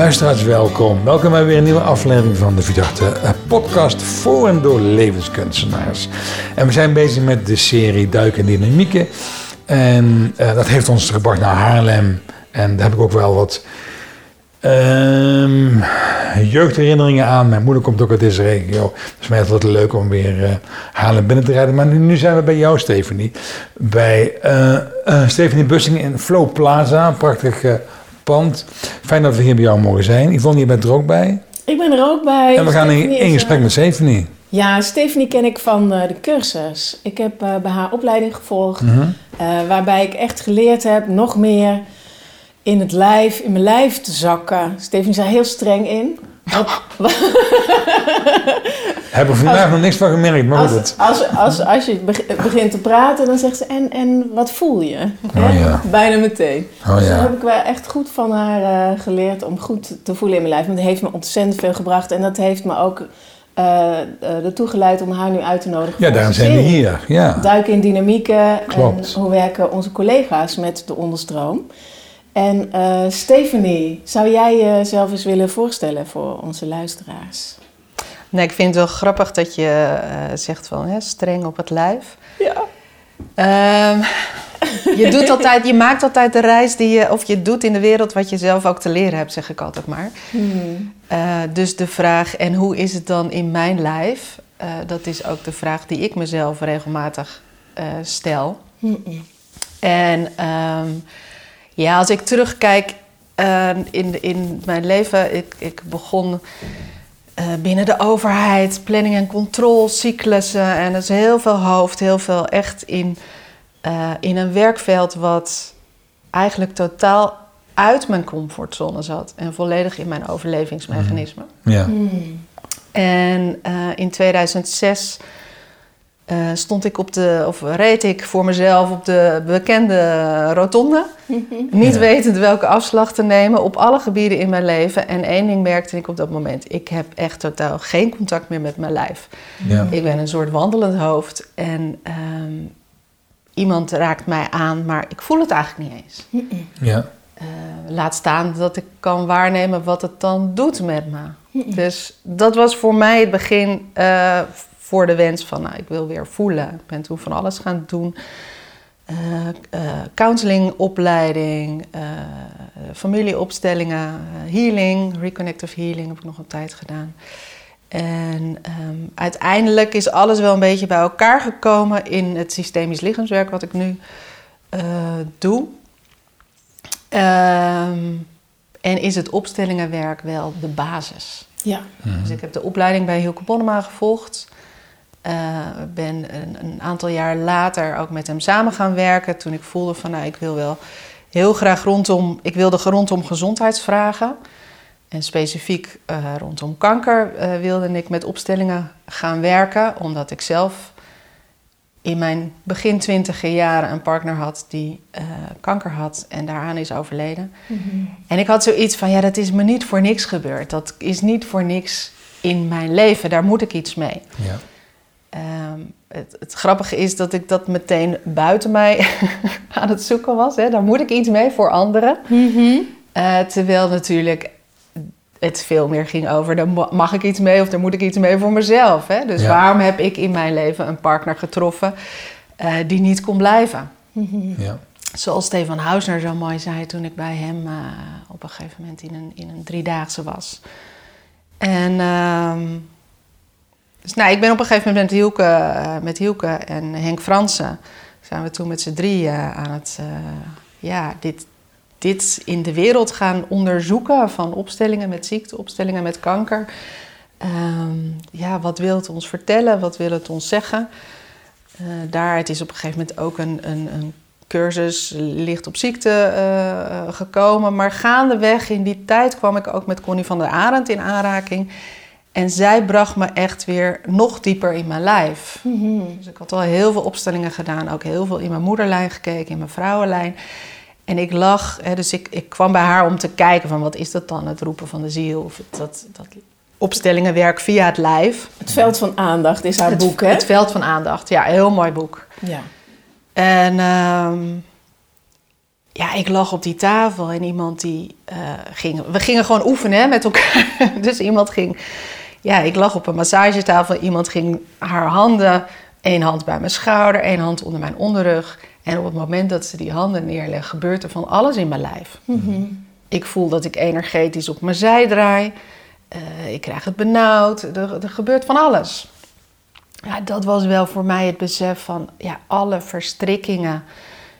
Luisteraars, welkom. Welkom bij weer een nieuwe aflevering van de Verdachte podcast voor en door levenskunstenaars. En we zijn bezig met de serie Duiken en Dynamieken. En uh, dat heeft ons gebracht naar Haarlem. En daar heb ik ook wel wat um, jeugdherinneringen aan. Mijn moeder komt ook uit deze regio. Dus mij is het leuk om weer uh, Haarlem binnen te rijden. Maar nu, zijn we bij jou, Stephanie. Bij uh, Stephanie Bussing in Flow Plaza. Een prachtig Fijn dat we hier bij jou mogen zijn. Yvonne, je bent er ook bij. Ik ben er ook bij. En we gaan in, in gesprek met Stephanie. Ja, Stephanie ken ik van de cursus. Ik heb bij haar opleiding gevolgd. Mm -hmm. waarbij ik echt geleerd heb nog meer in het lijf, in mijn lijf te zakken. Steven is daar heel streng in. Hebben we vandaag nog niks van gemerkt, maar als, het. Als, als, als je begint te praten, dan zegt ze: En, en wat voel je? Oh, ja. Bijna meteen. Oh, dus ja. heb ik wel echt goed van haar uh, geleerd om goed te voelen in mijn lijf. Want dat heeft me ontzettend veel gebracht en dat heeft me ook uh, ertoe geleid om haar nu uit te nodigen. Ja, daarom zijn we hier. Ja. Duiken in dynamieken Klopt. en hoe werken onze collega's met de onderstroom. En uh, Stephanie, zou jij jezelf eens willen voorstellen voor onze luisteraars? Nee, ik vind het wel grappig dat je uh, zegt van hè, streng op het lijf. Ja. Uh, je, doet altijd, je maakt altijd de reis die je, of je doet in de wereld wat je zelf ook te leren hebt, zeg ik altijd maar. Hmm. Uh, dus de vraag, en hoe is het dan in mijn lijf? dat is ook de vraag die ik mezelf regelmatig stel. Hmm. En um, ja, als ik terugkijk uh, in, in mijn leven, ik, ik begon uh, binnen de overheid, planning en controle, cyclussen. En dat is heel veel hoofd, heel veel echt in, uh, in een werkveld wat eigenlijk totaal uit mijn comfortzone zat. En volledig in mijn overlevingsmechanisme. Ja. Hmm. En in 2006 uh, stond ik op de, of reed ik voor mezelf op de bekende rotonde. Niet Ja. wetend welke afslag te nemen op alle gebieden in mijn leven. En één ding merkte ik op dat moment. Ik heb echt totaal geen contact meer met mijn lijf. Ja. Ik ben een soort wandelend hoofd. En ehm, iemand raakt mij aan, maar ik voel het eigenlijk niet eens. Ja. Uh, laat staan dat ik kan waarnemen wat het dan doet met me. Dus dat was voor mij het begin uh, voor de wens van, nou, ik wil weer voelen. Ik ben toen van alles gaan doen. Uh, uh, counselingopleiding, uh, familieopstellingen, healing, reconnective healing heb ik nog een tijd gedaan. En um, uiteindelijk is alles wel een beetje bij elkaar gekomen in het systemisch lichaamswerk wat ik nu doe. Um, en is het opstellingenwerk wel de basis. Ja. Dus ik heb de opleiding bij Hilke Bonnema gevolgd. Uh, ben een, een, aantal jaar later ook met hem samen gaan werken. Toen ik voelde van nou, ik wil wel heel graag rondom, ik wilde rondom gezondheidsvragen. En specifiek uh, rondom kanker uh, wilde ik met opstellingen gaan werken. Omdat ik zelf in mijn begin twintiger jaren een partner had die kanker had en daaraan is overleden. Mm-hmm. En ik had zoiets van ja, dat is me niet voor niks gebeurd. Dat is niet voor niks in mijn leven. Daar moet ik iets mee. Ja. Um, het, het, grappige is dat ik dat meteen buiten mij aan het zoeken was. Hè. Daar moet ik iets mee voor anderen. Mm-hmm. Uh, terwijl natuurlijk het veel meer ging over... daar mag ik iets mee of daar moet ik iets mee voor mezelf. Hè. Dus Ja. waarom heb ik in mijn leven een partner getroffen... Uh, die niet kon blijven? Mm-hmm. Ja. Zoals Stefan Hausner zo mooi zei toen ik bij hem uh, op een gegeven moment in een, in een driedaagse was. En... Um, dus nou, ik ben op een gegeven moment met Hielke, uh, met Hielke en Henk Fransen... zijn we toen met z'n drieën aan het... Uh, ja, dit, dit in de wereld gaan onderzoeken... van opstellingen met ziekte, opstellingen met kanker. Um, ja, wat wil het ons vertellen? Wat wil het ons zeggen? Uh, daar, het is op een gegeven moment ook een, een, een cursus licht op ziekte gekomen. Maar gaandeweg in die tijd kwam ik ook met Connie van der Arend in aanraking... En zij bracht me echt weer nog dieper in mijn lijf. Mm-hmm. Dus ik had al heel veel opstellingen gedaan. Ook heel veel in mijn moederlijn gekeken, in mijn vrouwenlijn. En ik lag, hè, dus ik, ik kwam bij haar om te kijken van wat is dat dan, het roepen van de ziel. Of het, dat, dat opstellingenwerk via het lijf. Het veld van aandacht is haar het, boek, hè? Het veld van aandacht, ja, heel mooi boek. Ja. En um, ja, ik lag op die tafel en iemand die eh, ging... We gingen gewoon oefenen hè, met elkaar. dus iemand ging... Ja, ik lag op een massagetafel. Iemand ging haar handen... één hand bij mijn schouder, één hand onder mijn onderrug. En op het moment dat ze die handen neerlegt... gebeurt er van alles in mijn lijf. Ik voel dat ik energetisch op mijn zij draai. Eh, ik krijg het benauwd. Er, er gebeurt van alles. Ja, dat was wel voor mij het besef van ja, alle verstrikkingen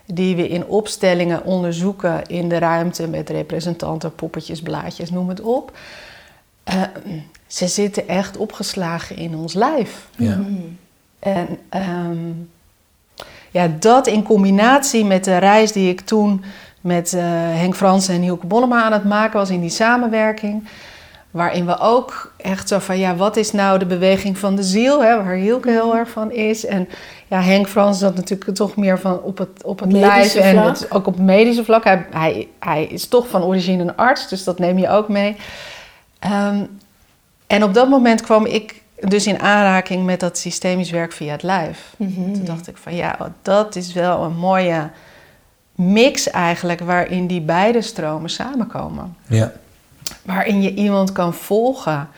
die we in opstellingen onderzoeken in de ruimte met representanten, poppetjes, blaadjes, noem het op. Eh, ze zitten echt opgeslagen in ons lijf. Ja. En ehm, ja, dat in combinatie met de reis die ik toen met eh, Henk Fransen en Hielke Bonnema aan het maken was in die samenwerking. Waarin we ook echt zo van, ja, wat is nou de beweging van de ziel, hè, waar Hielke heel erg van is. En ja, Henk Frans dat natuurlijk toch meer van op het, op het lijf Medische en het, ook op het medische vlak. Hij, hij, hij is toch van origine een arts, dus dat neem je ook mee. Ehm, en op dat moment kwam ik dus in aanraking met dat systemisch werk via het lijf. Toen dacht ik van ja, dat is wel een mooie mix eigenlijk waarin die beide stromen samenkomen. Ja. Waarin je iemand kan volgen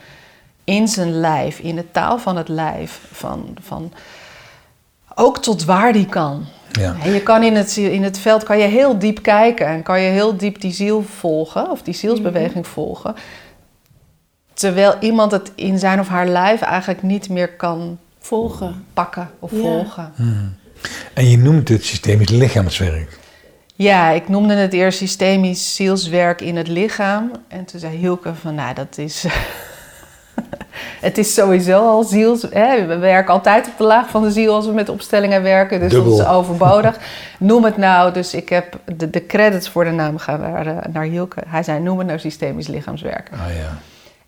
in zijn lijf, in de taal van het lijf, van, van ook tot waar die kan. Ja. En je kan in het, in het veld kan je heel diep kijken en kan je heel diep die ziel volgen, of die zielsbeweging volgen. Terwijl iemand het in zijn of haar lijf eigenlijk niet meer kan Volgen. pakken of Ja. volgen. En je noemt het systemisch lichaamswerk. Ja, ik noemde het eerst systemisch zielswerk in het lichaam. En toen zei Hielke van, nou, dat is... het is sowieso al ziels... Hè? We werken altijd op de laag van de ziel als we met opstellingen werken. Dus Dubbel. dat is overbodig. Noem het nou... Dus ik heb de, de credits voor de naam gaan naar, eh, naar Hielke. Hij zei, noem het nou systemisch lichaamswerk. Ah ja.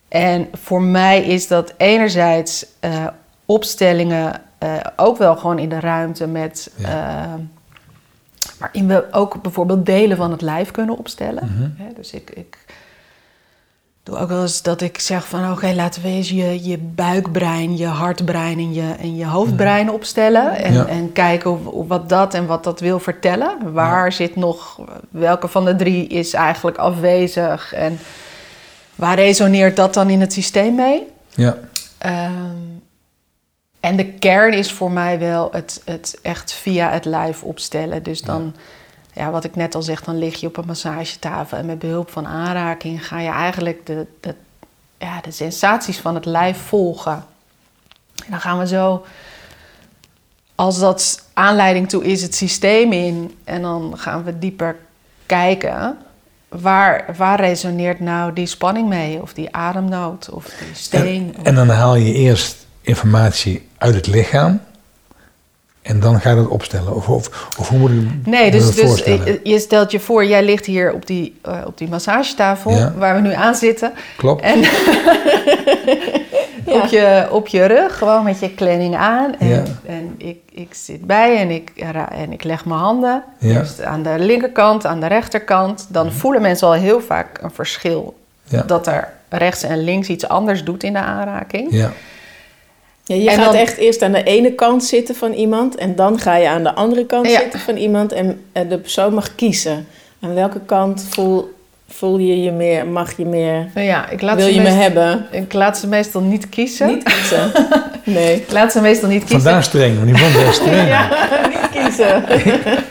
En voor mij is dat enerzijds eh, opstellingen, eh, ook wel gewoon in de ruimte met. Ja. eh, waarin we ook bijvoorbeeld delen van het lijf kunnen opstellen. Mhm. Dus ik, ik doe ook wel eens dat ik zeg van oké, laten we eens je, je buikbrein, je hartbrein en je, en je hoofdbrein opstellen. En, Ja. en kijken wat dat en wat dat wil vertellen. Waar zit nog, welke van de drie is eigenlijk afwezig en waar resoneert dat dan in het systeem mee? Ja. Ehm, en de kern is voor mij wel het, het echt via het lijf opstellen. Dus dan, ja. wat ik net al zeg, dan lig je op een massagetafel en met behulp van aanraking ga je eigenlijk de, de, ja, de sensaties van het lijf volgen. En dan gaan we zo, als dat aanleiding toe is, het systeem in en dan gaan we dieper kijken. Waar, waar resoneert nou die spanning mee? Of die ademnood? Of die steen? En, en dan haal je eerst informatie uit het lichaam. En dan ga je dat opstellen. Of, of, of hoe moet ik Nee, dus, dat dus je je stelt je voor, jij ligt hier op die, eh, op die massagetafel Ja. waar we nu aan zitten. Klopt. En op, je, op je rug, gewoon met je kleding aan. En, Ja. en ik, ik zit bij en ik, ra- en ik leg mijn handen. Ja. Eerst aan de linkerkant, aan de rechterkant. Dan voelen mensen al heel vaak een verschil. Ja. Dat er rechts en links iets anders doet in de aanraking. Ja. Ja, je En gaat dan- echt eerst aan de ene kant zitten van iemand en dan ga je aan de andere kant Ja. zitten van iemand en de persoon mag kiezen. Aan welke kant voel, voel je je meer, mag je meer, Nou ja, ik laat wil ze je me hebben? Ik laat ze meestal niet kiezen. Niet kiezen. Nee. Ik laat ze meestal niet kiezen. Vandaar streng, want die vond het streng. Ja, niet kiezen.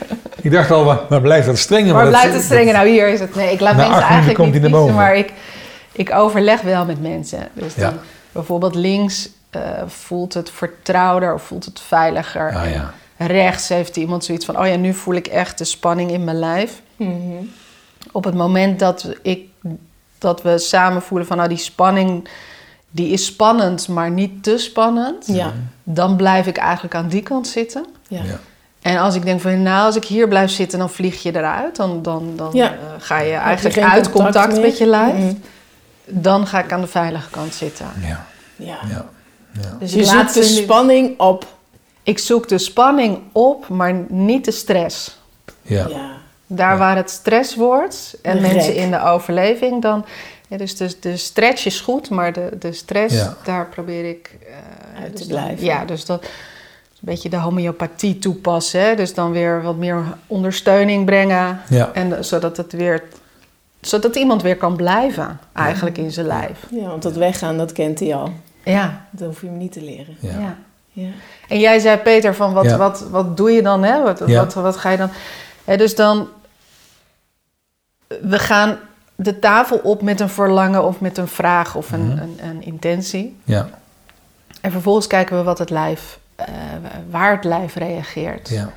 Ik dacht al, waar blijft dat strenge? Maar dat- blijft het strenge? Nou, hier is het. Nee, ik laat mensen eigenlijk komt niet kiezen, boven. maar ik, ik overleg wel met mensen. Dus dan Ja. bijvoorbeeld links eh, voelt het vertrouwder of voelt het veiliger. Ah, ja. Rechts heeft iemand zoiets van, oh ja, nu voel ik echt de spanning in mijn lijf. Mhm. Op het moment dat, ik, dat we samen voelen van, nou die spanning, die is spannend, maar niet te spannend. Ja. Dan blijf ik eigenlijk aan die kant zitten. Ja. Ja. En als ik denk van, nou, als ik hier blijf zitten, dan vlieg je eruit. Dan, dan, dan Ja. eh, ga je eigenlijk uit contact met je lijf. Mhm. Dan ga ik aan de veilige kant zitten. Ja. Ja. Ja. Ja. Dus Je zoekt de spanning op. Ik zoek de spanning op, maar niet de stress. Ja. Daar Ja. waar het stress wordt en De mensen rek. in de overleving, dan... Ja, dus de, de stretch is goed, maar de, de stress, Ja. daar probeer ik... eh, Uit te dus- blijven. Ja, dus dat... beetje de homeopathie toepassen. Hè? Dus dan weer wat meer ondersteuning brengen. Ja. En eh, zodat het weer zodat iemand weer kan blijven, eigenlijk in zijn lijf. Ja, want dat weggaan, dat kent hij al. Ja. Dat hoef je hem niet te leren. Ja. ja. Ja. En jij zei, Peter, van wat, Ja. wat, wat doe je dan? Hè? Wat, wat, wat ga je dan... Dus dan... We gaan de tafel op met een verlangen of met een vraag of een, Mhm. een, een intentie. Ja. En vervolgens kijken we wat het lijf, eh, waar het lijf reageert. Ja.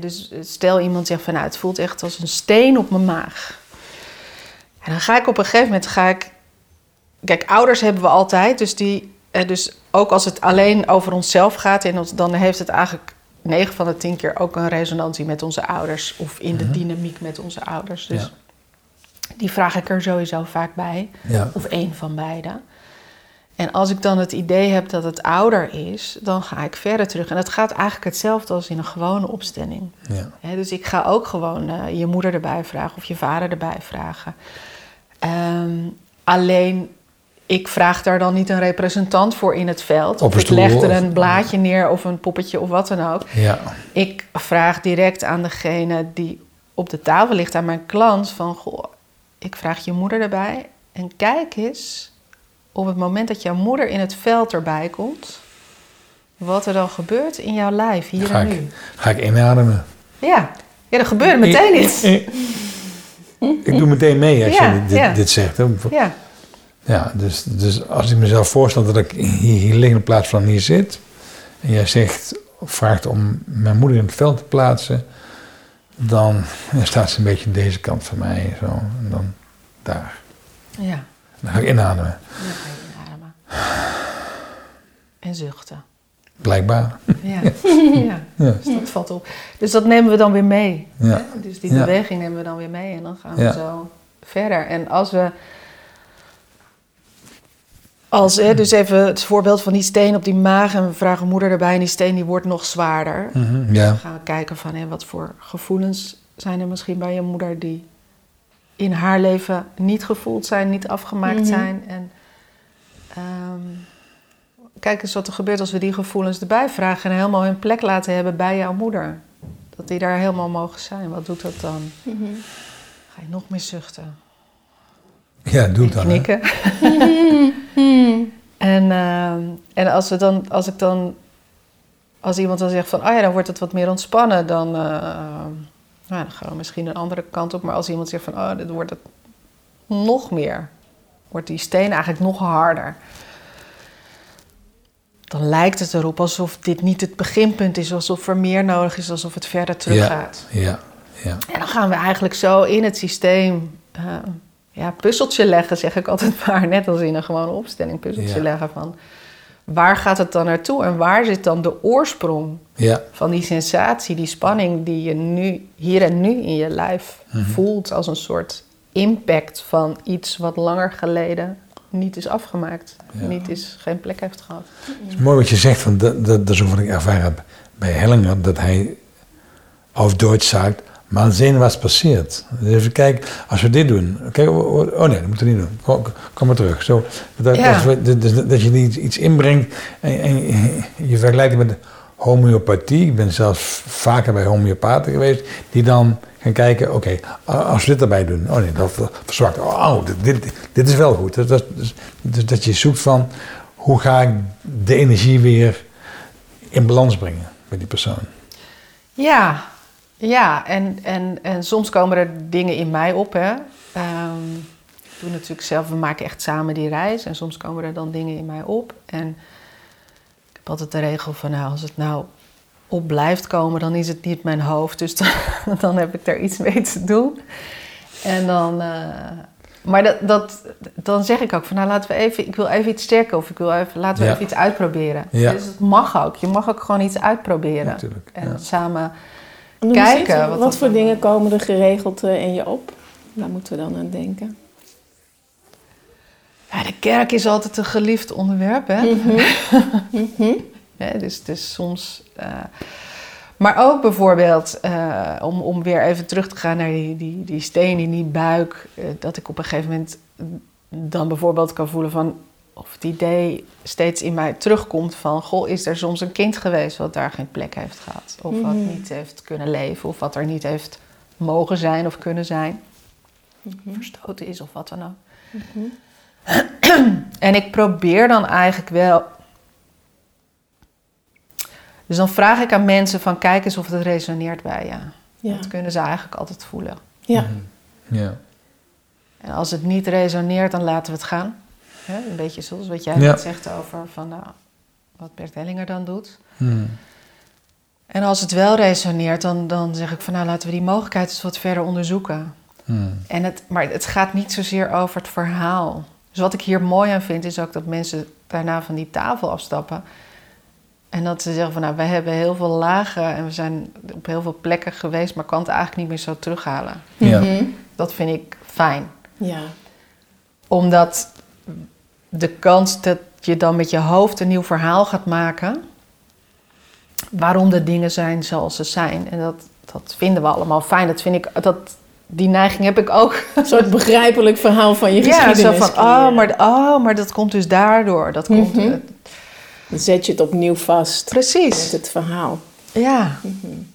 Dus stel iemand zegt van nou, het voelt echt als een steen op mijn maag. En dan ga ik op een gegeven moment ga ik. Kijk, ouders hebben we altijd, dus die. Dus ook als het alleen over onszelf gaat, en dan heeft het eigenlijk 9 van de 10 keer ook een resonantie met onze ouders of in de dynamiek met onze ouders. Dus Ja. die vraag ik er sowieso vaak bij, Ja. of één van beide. En als ik dan het idee heb dat het ouder is, dan ga ik verder terug. En het gaat eigenlijk hetzelfde als in een gewone opstelling. Ja. Dus ik ga ook gewoon eh, je moeder erbij vragen of je vader erbij vragen. Ehm, alleen, ik vraag daar dan niet een representant voor in het veld. Of ik leg er een blaadje neer of een poppetje of wat dan ook. Ja. Ik vraag direct aan degene die op de tafel ligt, aan mijn klant, van... Goh, ik vraag je moeder erbij en kijk eens op het moment dat jouw moeder in het veld erbij komt... wat er dan gebeurt in jouw lijf, hier Ga en ik, nu. ga ik inademen. Ja, ja er gebeurt meteen iets. Ik, ik doe meteen mee als Ja, je dit, ja. dit zegt. Hè. Ja, Ja, dus, dus als ik mezelf voorstel dat ik hier, hier lig in plaats van hier zit. En jij zegt, vraagt om mijn moeder in het veld te plaatsen. Dan staat ze een beetje aan deze kant van mij. Zo, en dan daar. ja. Dan ga ik inademen. Dan ga je inademen. En zuchten. Blijkbaar. Ja. ja, Ja. dus dat valt op. Dus dat nemen we dan weer mee. Ja. Hè? Dus die beweging nemen we dan weer mee en dan gaan we zo verder. En als we. Als, hè, dus even het voorbeeld van die steen op die maag en we vragen moeder erbij en die steen die wordt nog zwaarder. Ja. Dan gaan we kijken van hè, wat voor gevoelens zijn er misschien bij je moeder die in haar leven niet gevoeld zijn, niet afgemaakt Mhm. zijn. En ehm, kijk eens wat er gebeurt als we die gevoelens erbij vragen en helemaal hun plek laten hebben bij jouw moeder. Dat die daar helemaal mogen zijn. Wat doet dat dan? Mhm. Ga je nog meer zuchten? Ja, doe het dan. hè. Knikken. en ehm, en als, we dan, als ik dan, als iemand dan zegt van, oh ja, dan wordt het wat meer ontspannen, dan, eh, nou, dan gaan we misschien een andere kant op. Maar als iemand zegt van, oh, dan wordt het nog meer, wordt die steen eigenlijk nog harder. Dan lijkt het erop alsof dit niet het beginpunt is, alsof er meer nodig is, alsof het verder teruggaat. Ja, ja. En dan gaan we eigenlijk zo in het systeem eh, ja, puzzeltje leggen, zeg ik altijd maar. Net als in een gewone opstelling, puzzeltje Ja. leggen van... waar gaat het dan naartoe en waar zit dan de oorsprong Ja, van die sensatie, die spanning die je nu, hier en nu in je lijf Mhm. voelt als een soort impact van iets wat langer geleden niet is afgemaakt, Ja. niet is, geen plek heeft gehad. het is mooi wat je zegt, want dat, dat, dat is ook wat ik ervaren heb bij Hellinger, dat hij auf Deutsch sagt, mal sehen was passiert. Dus even kijken, als we dit doen, kijk, oh oh, nee, dat moeten we niet doen, kom, kom maar terug. Zo, dat, Ja. dat, dat, dat je iets, iets inbrengt en, en je vergelijkt het met homeopathie. Ik ben zelfs vaker bij homeopaten geweest, die dan gaan kijken, oké, als we dit erbij doen, oh nee, dat verzwakt, oh, dit, dit, dit is wel goed. Dat, dat, dus, dus dat je zoekt van, hoe ga ik de energie weer in balans brengen bij die persoon. Ja, ja en, en, en soms komen er dingen in mij op. Hè. Ehm, ik doe natuurlijk zelf, we maken echt samen die reis. En soms komen er dan dingen in mij op. En ik heb altijd de regel van, nou, als het nou op blijft komen, dan is het niet mijn hoofd. Dus dan, dan heb ik daar iets mee te doen. En dan... eh, maar dat, dat, dan zeg ik ook van, nou laten we even, ik wil even iets checken of ik wil even, laten we Ja. even iets uitproberen. Ja. Dus het mag ook. Je mag ook gewoon iets uitproberen. Natuurlijk, En samen Kijken het? wat voor dingen komen er geregeld eh, in je op? Daar moeten we dan aan denken. Ja, de kerk is altijd een geliefd onderwerp, hè? Mhm. Hè, dus, dus soms. eh, maar ook bijvoorbeeld, eh, om, om weer even terug te gaan naar die, die, die steen in die buik, dat ik op een gegeven moment dan bijvoorbeeld kan voelen van. Of het idee steeds in mij terugkomt van... Goh, is er soms een kind geweest wat daar geen plek heeft gehad? Of wat Mhm. niet heeft kunnen leven? Of wat er niet heeft mogen zijn of kunnen zijn? Verstoten is of wat dan ook. En ik probeer dan eigenlijk wel... Dus dan vraag ik aan mensen van... Kijk eens of het resoneert bij je. Ja. Dat kunnen ze eigenlijk altijd voelen. Ja. Ja. En als het niet resoneert, dan laten we het gaan. Hè, Een beetje zoals wat jij Ja. net zegt over van, nou, wat Bert Hellinger dan doet. Hmm. En als het wel resoneert, dan, dan zeg ik van nou laten we die mogelijkheid eens wat verder onderzoeken. Hmm. En het, maar het gaat niet zozeer over het verhaal. Dus wat ik hier mooi aan vind, is ook dat mensen daarna van die tafel afstappen. En dat ze zeggen van nou, wij hebben heel veel lagen en we zijn op heel veel plekken geweest, maar kan het eigenlijk niet meer zo terughalen. Ja. Mhm. Dat vind ik fijn. Ja. Omdat de kans dat je dan met je hoofd een nieuw verhaal gaat maken. Waarom de dingen zijn zoals ze zijn. En dat, dat vinden we allemaal fijn. Dat vind ik, dat, die neiging heb ik ook. Een soort begrijpelijk verhaal van je Ja, zo geschiedenis. van, oh maar, oh, maar dat komt dus daardoor. Dat komt, Mhm. eh, Dan zet je het opnieuw vast met precies. het verhaal. Ja.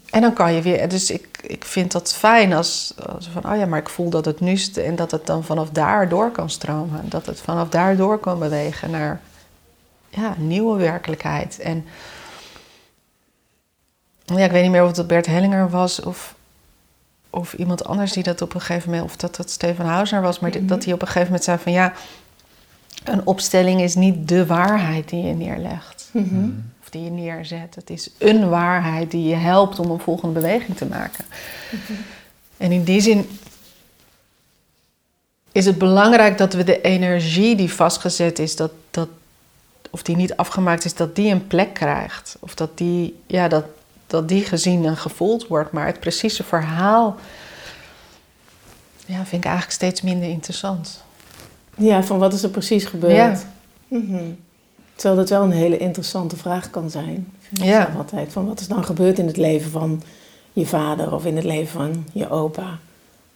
En dan kan je weer... Dus ik, ik vind dat fijn als, als van... Oh ja, maar ik voel dat het nu... En dat het dan vanaf daar door kan stromen. Dat het vanaf daar door kan bewegen naar... Ja, nieuwe werkelijkheid. En... Ja, ik weet niet meer of het Bert Hellinger was... Of, of iemand anders die dat op een gegeven moment... Of dat het Stefan Hausner was. Maar die- dat hij op een gegeven moment zei van... Ja, een opstelling is niet de waarheid die je neerlegt Mhm. Of die je neerzet. Het is een waarheid die je helpt om een volgende beweging te maken. En in die zin is het belangrijk dat we de energie die vastgezet is, dat, dat, of die niet afgemaakt is, dat die een plek krijgt. Of dat die, ja, dat, dat die gezien en gevoeld wordt. Maar het precieze verhaal ja, vind ik eigenlijk steeds minder interessant. Ja, van wat is er precies gebeurd? Ja. Mhm. Terwijl dat wel een hele interessante vraag kan zijn. Ja. altijd. Van wat is dan gebeurd in het leven van je vader of in het leven van je opa?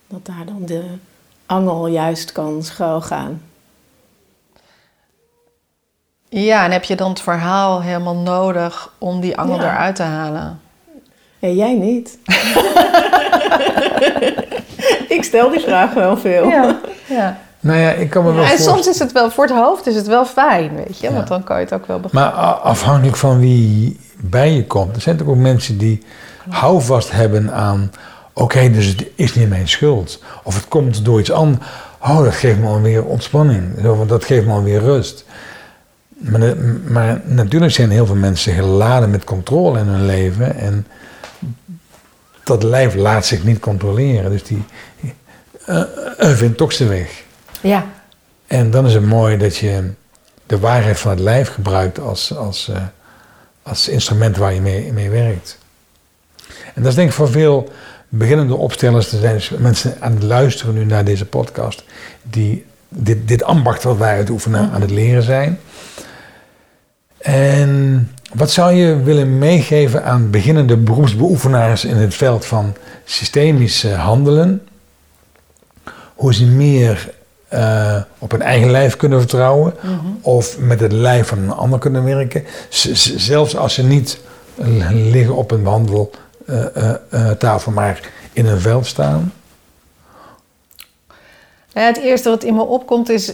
Dat daar dan de angel juist kan schuilgaan. Ja, en heb je dan het verhaal helemaal nodig om die angel Ja. eruit te halen? Ja, jij niet. ik stel die vraag wel veel. Ja, ja. Nou ja, ik kan me wel en voorstellen. soms is het wel voor het hoofd is het wel fijn, weet je, Ja. want dan kan je het ook wel begrijpen. Maar afhankelijk van wie bij je komt. Er zijn toch ook mensen die houvast hebben aan... Oké, dus het is niet mijn schuld. Of het komt door iets anders. Oh, dat geeft me alweer ontspanning. Want Dat geeft me alweer rust. Maar, de- maar natuurlijk zijn heel veel mensen geladen met controle in hun leven. En dat lijf laat zich niet controleren. Dus die eh, vindt toch zijn weg. Ja, En dan is het mooi dat je de waarheid van het lijf gebruikt als, als, eh, als instrument waar je mee, mee werkt. En dat is denk ik voor veel beginnende opstellers, er zijn dus mensen aan het luisteren nu naar deze podcast, die dit, dit ambacht wat wij uitoefenen aan het leren zijn. En wat zou je willen meegeven aan beginnende beroepsbeoefenaars in het veld van systemisch eh, handelen? Hoe ze meer eh, op hun eigen lijf kunnen vertrouwen of met het lijf van een ander kunnen werken. Z- zelfs als ze niet eh, liggen op een behandeltafel, maar in een veld staan. Nou ja, het eerste wat in me opkomt is,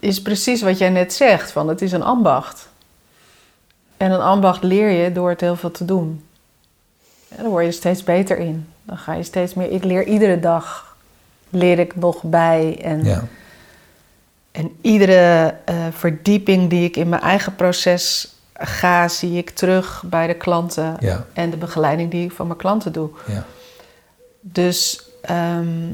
is precies wat jij net zegt, van het is een ambacht. En een ambacht leer je door het heel veel te doen. En daar word je steeds beter in. Dan ga je steeds meer. Ik leer iedere dag, leer ik nog bij. En Ja. En iedere eh, verdieping die ik in mijn eigen proces ga, zie ik terug bij de klanten Ja. en de begeleiding die ik van mijn klanten doe. Ja. Dus ehm,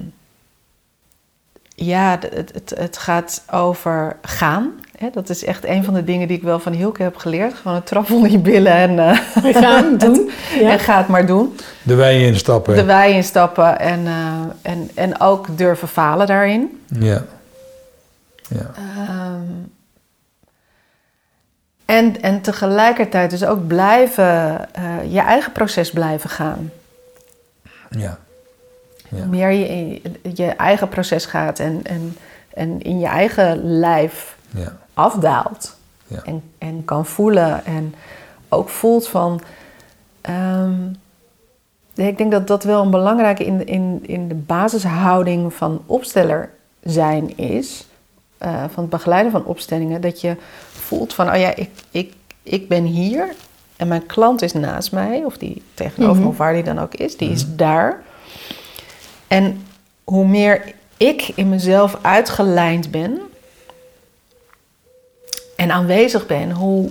ja, het, het gaat over gaan. Hè? Dat is echt een van de dingen die ik wel van Hielke heb geleerd. Gewoon een trap onder je billen en, eh, Gaan doen. Ja. en ga het maar doen. De wei instappen. De wei instappen en, eh, en, en ook durven falen daarin. Ja. Ja. Ehm, en, en tegelijkertijd dus ook blijven, eh, je eigen proces blijven gaan. Ja. Ja. Hoe meer je in je eigen proces gaat en, en, en in je eigen lijf Ja. Afdaalt. Ja. En, en kan voelen en ook voelt van. ehm, ik denk dat dat wel een belangrijke in, in, in de basishouding van opsteller zijn is. eh, van het begeleiden van opstellingen. Dat je voelt van, oh ja, ik, ik, ik ben hier en mijn klant is naast mij. Of die tegenover me, Mhm. of waar die dan ook is. Die is daar. En hoe meer ik in mezelf uitgelijnd ben en aanwezig ben, hoe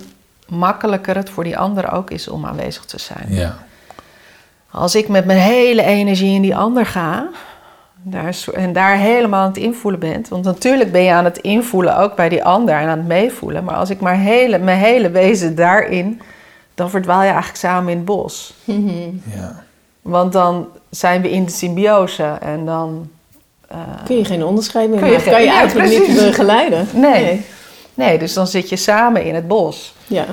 makkelijker het voor die ander ook is om aanwezig te zijn. Ja. Als ik met mijn hele energie in die ander ga daar, en daar helemaal aan het invoelen bent, want natuurlijk ben je aan het invoelen ook bij die ander en aan het meevoelen, maar als ik maar hele, mijn hele wezen daarin, dan verdwaal je eigenlijk samen in het bos. Ja. Want dan zijn we in de symbiose en dan. eh, Kun je geen onderscheid meer Kun je maken. geen- kan je ja, eigenlijk precies. niet begeleiden. Nee. nee, dus dan zit je samen in het bos. Ja,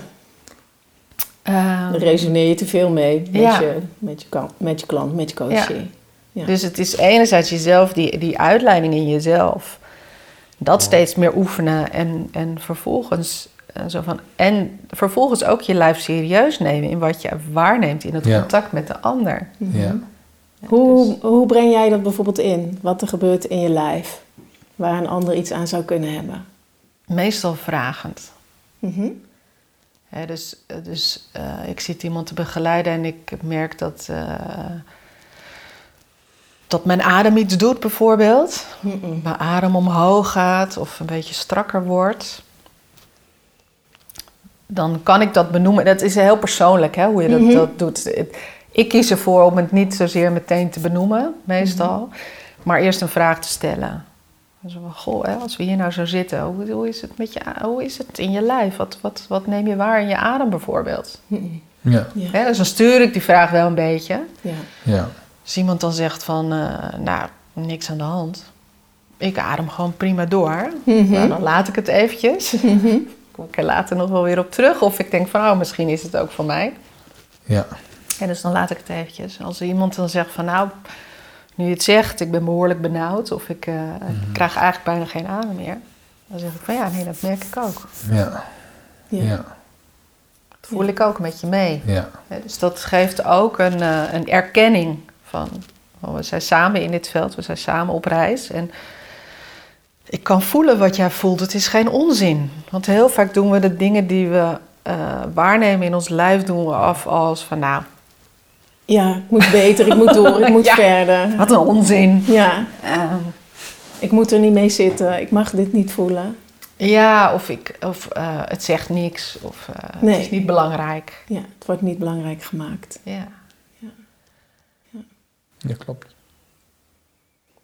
Eh, dan resoneer je te veel mee met, Ja. je, met, je, met je klant, met je coachie. Ja. Dus het is enerzijds jezelf, die, die uitleiding in jezelf, dat steeds meer oefenen en, en vervolgens. eh, zo van, en vervolgens ook je lijf serieus nemen in wat je waarneemt in het Ja. contact met de ander. Ja. Hoe, hoe breng jij dat bijvoorbeeld in? Wat er gebeurt in je lijf? Waar een ander iets aan zou kunnen hebben? Meestal vragend. Mhm. Dus dus eh, ik zit iemand te begeleiden en ik merk dat, eh, dat mijn adem iets doet, bijvoorbeeld. Mijn adem omhoog gaat of een beetje strakker wordt. Dan kan ik dat benoemen. Dat is heel persoonlijk hè, hoe je dat, Mhm. dat doet. Ik kies ervoor om het niet zozeer meteen te benoemen, meestal. Maar eerst een vraag te stellen. Zo van, goh, hè, als we hier nou zo zitten, hoe, hoe, is het met je, hoe is het in je lijf? Wat, wat, wat neem je waar in je adem bijvoorbeeld? Ja. Ja. Hè, dus dan stuur ik die vraag wel een beetje. Ja. Ja. Als iemand dan zegt van, eh, nou, niks aan de hand. Ik adem gewoon prima door. Mhm. Nou, dan laat ik het eventjes. Mhm. Kom ik er later nog wel weer op terug. Of ik denk van, oh, misschien is het ook voor mij. Ja. En dus dan laat ik het eventjes. Als iemand dan zegt van, nou, nu je het zegt, ik ben behoorlijk benauwd. Of ik, eh, ik krijg eigenlijk bijna geen adem meer. Dan zeg ik van, ja, nee, dat merk ik ook. Ja. Ja. Ja. Dat voel ik ook met je mee. Ja. Dus dat geeft ook een, eh, een erkenning van, oh, we zijn samen in dit veld, we zijn samen op reis. En ik kan voelen wat jij voelt, het is geen onzin. Want heel vaak doen we de dingen die we eh, waarnemen in ons lijf, doen we af als van, nou, Ja, ik moet beter, ik moet door, ik moet Ja. verder. wat een onzin. Ja, Ehm, ik moet er niet mee zitten, ik mag dit niet voelen. ja, of, ik, of eh, het zegt niks, of eh, Nee. het is niet belangrijk. Ja, het wordt niet belangrijk gemaakt. Ja. Ja, klopt.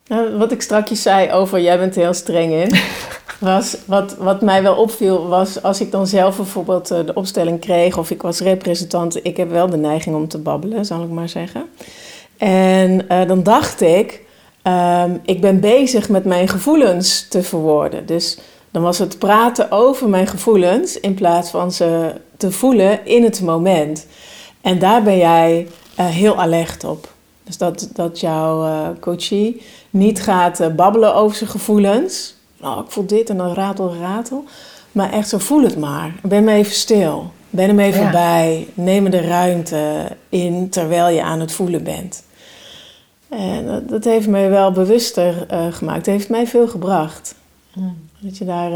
Nou, wat ik strakjes zei over jij bent er heel streng in, was wat, wat mij wel opviel, was als ik dan zelf bijvoorbeeld eh, de opstelling kreeg of ik was representant, ik heb wel de neiging om te babbelen, zal ik maar zeggen. En eh, dan dacht ik, ehm, ik ben bezig met mijn gevoelens te verwoorden. Dus dan was het praten over mijn gevoelens in plaats van ze te voelen in het moment. En daar ben jij eh, heel alert op. Dus dat, dat jouw eh, coachie niet gaat eh, babbelen over zijn gevoelens. Nou, ik voel dit en dan ratel, ratel. Maar echt zo, voel het maar. Ben maar even stil. Ben hem even Ja. bij. Neem de ruimte in terwijl je aan het voelen bent. En dat, dat heeft mij wel bewuster eh, gemaakt. Het heeft mij veel gebracht. Mm. Dat je daar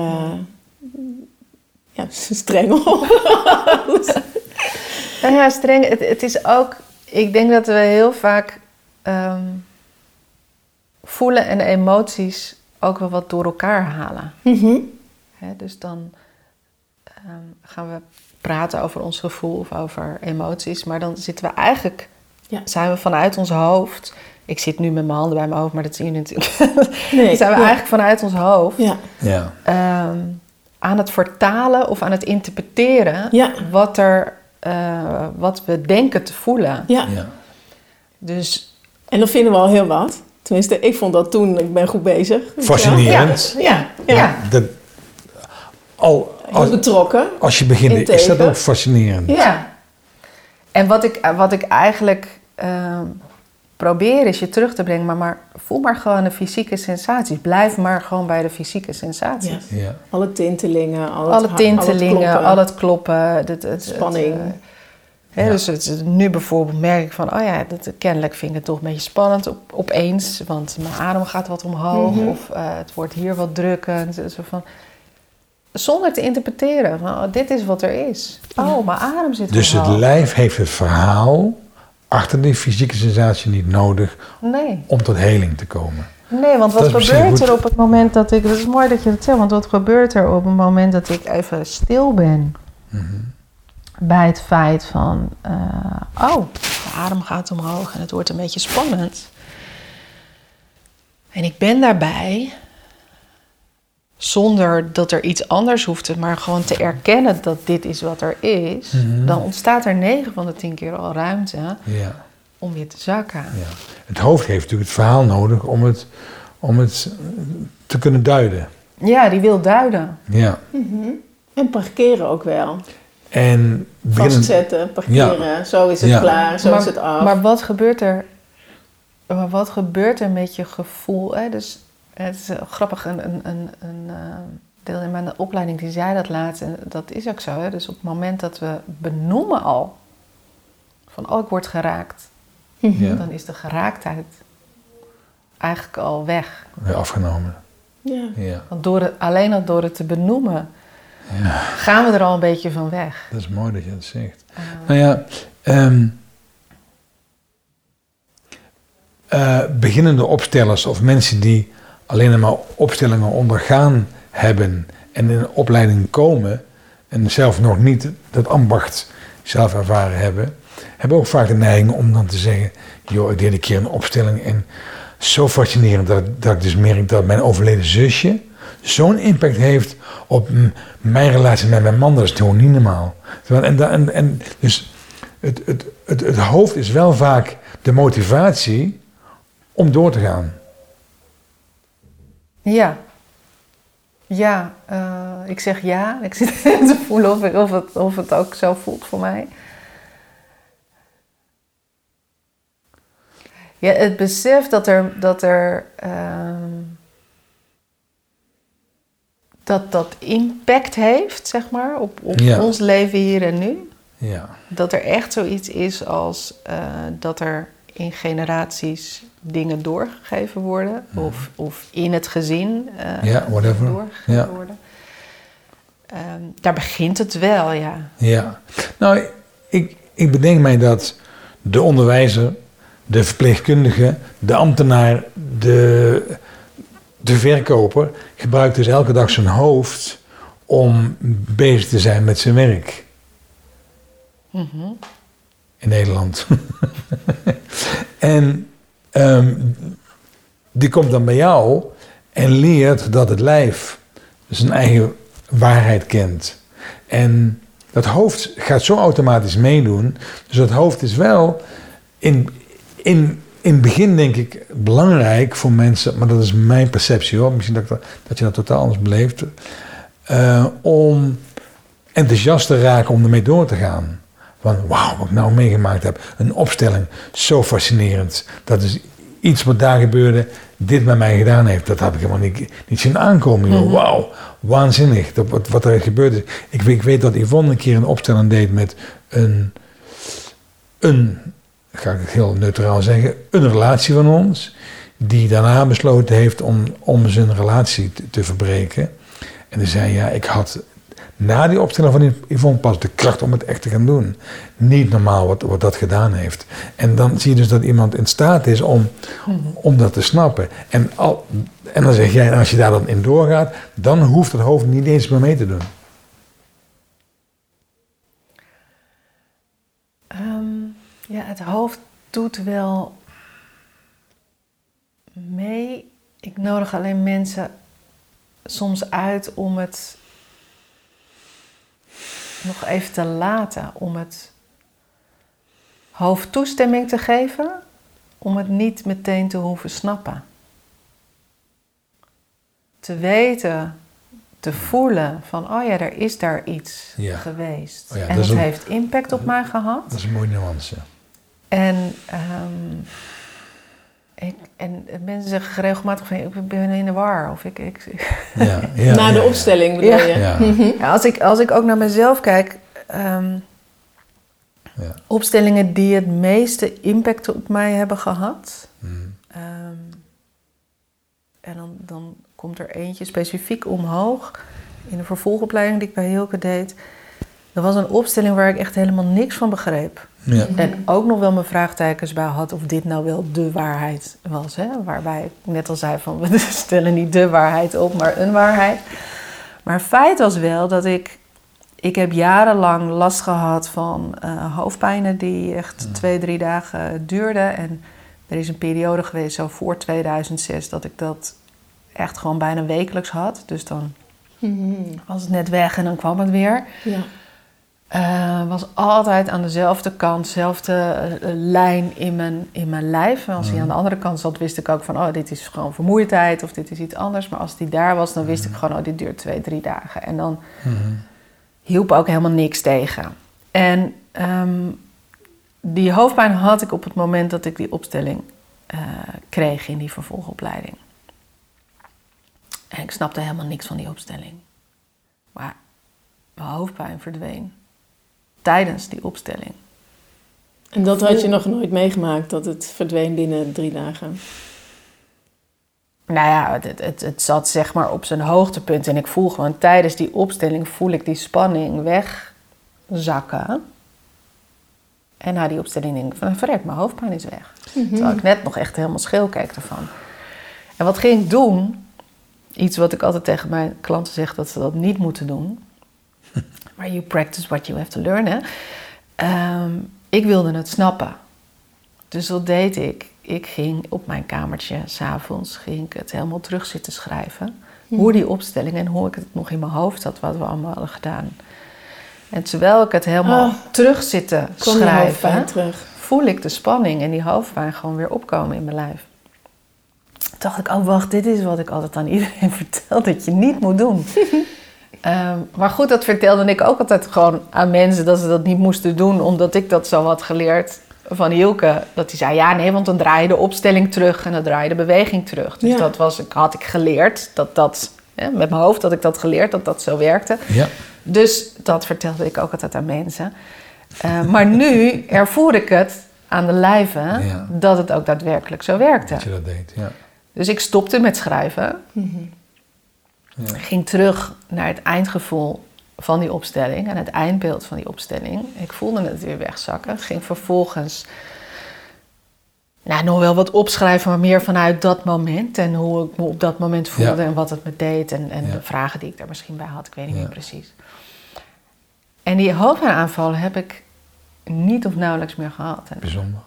ja, streng op Nou ja, streng. Het, het is ook. Ik denk dat we heel vaak ehm, voelen en emoties ook wel wat door elkaar halen. Mhm. Hè, dus dan ehm, gaan we praten over ons gevoel of over emoties, maar dan zitten we eigenlijk, Ja. zijn we vanuit ons hoofd. Ik zit nu met mijn handen bij mijn hoofd, maar dat zien jullie natuurlijk. Nee, zijn we ja. eigenlijk vanuit ons hoofd Ja, Ja. ehm, aan het vertalen of aan het interpreteren Ja. wat, er, eh, wat we denken te voelen. ja. Ja. Dus En dat vinden we al heel wat. Tenminste, ik vond dat toen, ik ben goed bezig. Fascinerend. Ja, ja. al, Heel als, betrokken. als je begint, is dat ook fascinerend. Ja. En wat ik, wat ik eigenlijk ehm, probeer eens je terug te brengen, maar, maar voel maar gewoon de fysieke sensaties. Blijf maar gewoon bij de fysieke sensaties. Ja. Ja. Alle tintelingen, al het Alle tintelingen, al al het kloppen. Het, het, het, Spanning. eh, Ja. Dus het, nu bijvoorbeeld merk ik van, oh ja, dat, kennelijk vind ik het toch een beetje spannend op, opeens. Want mijn adem gaat wat omhoog Mhm. of eh, het wordt hier wat drukkend. Zo van, zonder te interpreteren van, oh, dit is wat er is. Oh, mijn adem zit Dus het lijf heeft het verhaal achter die fysieke sensatie niet nodig Nee. om tot heling te komen. Nee, want Dat wat gebeurt er op het moment dat ik... Het is mooi dat je het zegt, want wat gebeurt er op het moment dat ik even stil ben... Mhm. bij het feit van... eh, oh, de adem gaat omhoog en het wordt een beetje spannend. En ik ben daarbij... zonder dat er iets anders hoeft te... maar gewoon te erkennen dat dit is wat er is... Mhm. dan ontstaat er 9 van de 10 keer al ruimte Ja, om weer te zakken. ja. Het hoofd heeft natuurlijk het verhaal nodig om het, om het te kunnen duiden. Ja, die wil duiden. Ja. En parkeren ook wel. En Vastzetten, parkeren. Zo is het Ja. klaar, zo maar, is het af. Maar wat gebeurt er, maar wat gebeurt er met je gevoel? Hè? Dus, het is eh, grappig, een, een, een, een eh, deel in mijn opleiding die zei dat laatst. En dat is ook zo. Hè? Dus op het moment dat we benoemen al van oh, ik word geraakt. Ja. Dan is de geraaktheid eigenlijk al weg. weer afgenomen. ja. Ja, Want door het, alleen al door het te benoemen ja, gaan we er al een beetje van weg. dat is mooi dat je dat zegt. Eh, Nou ja, ehm, eh, beginnende opstellers of mensen die alleen maar opstellingen ondergaan hebben en in een opleiding komen en zelf nog niet dat ambacht zelf ervaren hebben, hebben ook vaak de neiging om dan te zeggen, joh, ik deed een keer een opstelling en zo fascinerend dat, dat ik dus merk dat mijn overleden zusje zo'n impact heeft op mijn relatie met mijn man. Dat is gewoon niet normaal. En, en dus het, het, het, het hoofd is wel vaak de motivatie om door te gaan. Ja. Ja, eh, ik zeg ja. Ik zit te voelen of, het, of het ook zo voelt voor mij. Ja, het besef dat er, dat er ehm, dat dat impact heeft, zeg maar, op, op Ja. ons leven hier en nu. Ja, Dat er echt zoiets is als eh, dat er in generaties dingen doorgegeven worden. Of, of in het gezin whatever. doorgegeven worden. Ehm, daar begint het wel, ja. ja. Nou, ik, ik bedenk mij dat de onderwijzer, de verpleegkundige, de ambtenaar, de, de verkoper gebruikt dus elke dag zijn hoofd om bezig te zijn met zijn werk. Mhm. in Nederland. en ehm, die komt dan bij jou en leert dat het lijf zijn eigen waarheid kent. En dat hoofd gaat zo automatisch meedoen. Dus dat hoofd is wel in, in, in het begin denk ik belangrijk voor mensen, maar dat is mijn perceptie hoor. Misschien dat, dat je dat totaal anders beleeft. eh, om enthousiast te raken om ermee door te gaan. Van wauw, wat ik nou meegemaakt heb. Een opstelling, zo fascinerend. Dat is iets wat daar gebeurde, dit bij mij gedaan heeft. Dat heb ik helemaal niet, niet zien aankomen. joh. Wauw, waanzinnig. Dat, wat, wat er gebeurd is. Ik, weet- ik weet dat Yvonne een keer een opstelling deed met een, een, ga ik het heel neutraal zeggen, een relatie van ons. Die daarna besloten heeft om, om zijn relatie te, te verbreken. En die zei, ja, ik had na die opstelling van Yvonne pas de kracht om het echt te gaan doen. Niet normaal wat, wat dat gedaan heeft. En dan zie je dus dat iemand in staat is om, om dat te snappen. En, al, en dan zeg jij, als je daar dan in doorgaat, dan hoeft het hoofd niet eens meer mee te doen. Ehm, ja, het hoofd doet wel mee. Ik nodig alleen mensen soms uit om het nog even te laten. Om het hoofd toestemming te geven. Om het niet meteen te hoeven snappen. Te weten, te voelen van, oh ja, er is daar iets Ja. geweest. Oh ja, en dat het een- heeft impact op mij gehad. Dat is een mooie nuance. En ehm, ik, en mensen zeggen regelmatig van ik ben in de war. Of ik, ik, Ja, ja, Na de ja, opstelling bedoel Ja. je? Ja, Ja, als, ik, als ik ook naar mezelf kijk, ehm, ja. opstellingen die het meeste impact op mij hebben gehad. Mm. ehm, en dan, dan komt er eentje specifiek omhoog in de vervolgopleiding die ik bij Hilke deed. Dat was een opstelling waar ik echt helemaal niks van begreep. Ja. En ook nog wel mijn vraagtekens bij had of dit nou wel de waarheid was. Hè? Waarbij ik net al zei van we stellen niet de waarheid op, maar een waarheid. Maar feit was wel dat ik... Ik heb jarenlang last gehad van eh, hoofdpijnen die echt twee, drie dagen duurden. En er is een periode geweest, zo voor 2006, dat ik dat echt gewoon bijna wekelijks had. Dus dan Mhm. was het net weg en dan kwam het weer. Ja. Eh, was altijd aan dezelfde kant, dezelfde eh, lijn in mijn, in mijn lijf. En als hij aan de andere kant zat, wist ik ook van... oh, dit is gewoon vermoeidheid of dit is iets anders. Maar als die daar was, dan wist ik gewoon... oh, dit duurt twee, drie dagen. En dan Mhm. hielp ook helemaal niks tegen. En ehm, die hoofdpijn had ik op het moment dat ik die opstelling eh, kreeg in die vervolgopleiding. En ik snapte helemaal niks van die opstelling. Maar mijn hoofdpijn verdween tijdens die opstelling. En dat had je nog nooit meegemaakt, dat het verdween binnen drie dagen. Nou ja, het, het, het, zat zeg maar op zijn hoogtepunt. En ik voel gewoon tijdens die opstelling voel ik die spanning wegzakken. En na die opstelling denk ik van, verrek, mijn hoofdpijn is weg. Terwijl ik net nog echt helemaal scheel keek ervan. En wat ging ik doen? Iets wat ik altijd tegen mijn klanten zeg dat ze dat niet moeten doen. Maar you practice what you have to learn, hè. Ehm, ik wilde het snappen. Dus wat deed ik? Ik ging op mijn kamertje, s'avonds, het helemaal terug zitten schrijven. Hoe die opstelling en hoe ik het nog in mijn hoofd had, wat we allemaal hadden gedaan. En terwijl ik het helemaal Ah. terug je hoofdpijn schrijven, terug. voel ik de spanning en die hoofdpijn gewoon weer opkomen in mijn lijf. Toen dacht ik, oh wacht, dit is wat ik altijd aan iedereen vertel, dat je niet moet doen. Ehm, maar goed, dat vertelde ik ook altijd gewoon aan mensen dat ze dat niet moesten doen, omdat ik dat zo had geleerd van Hielke. Dat hij zei, ja nee, want dan draai je de opstelling terug en dan draai je de beweging terug. Dus Ja. dat was, ik, had ik geleerd, dat dat, met mijn hoofd had ik dat geleerd, dat dat zo werkte. Ja. Dus dat vertelde ik ook altijd aan mensen. Eh, maar nu ervoer ik het aan de lijve dat het ook daadwerkelijk zo werkte. Dat je dat deed, ja. Dus ik stopte met schrijven. Ja. Ging terug naar het eindgevoel van die opstelling en het eindbeeld van die opstelling. Ik voelde het weer wegzakken. Ging vervolgens nou, nog wel wat opschrijven, maar meer vanuit dat moment. En hoe ik me op dat moment voelde Ja. en wat het me deed. En, en Ja. de vragen die ik daar misschien bij had. Ik weet niet Ja. meer precies. En die hoofdaanvallen heb ik niet of nauwelijks meer gehad. En Bijzonder.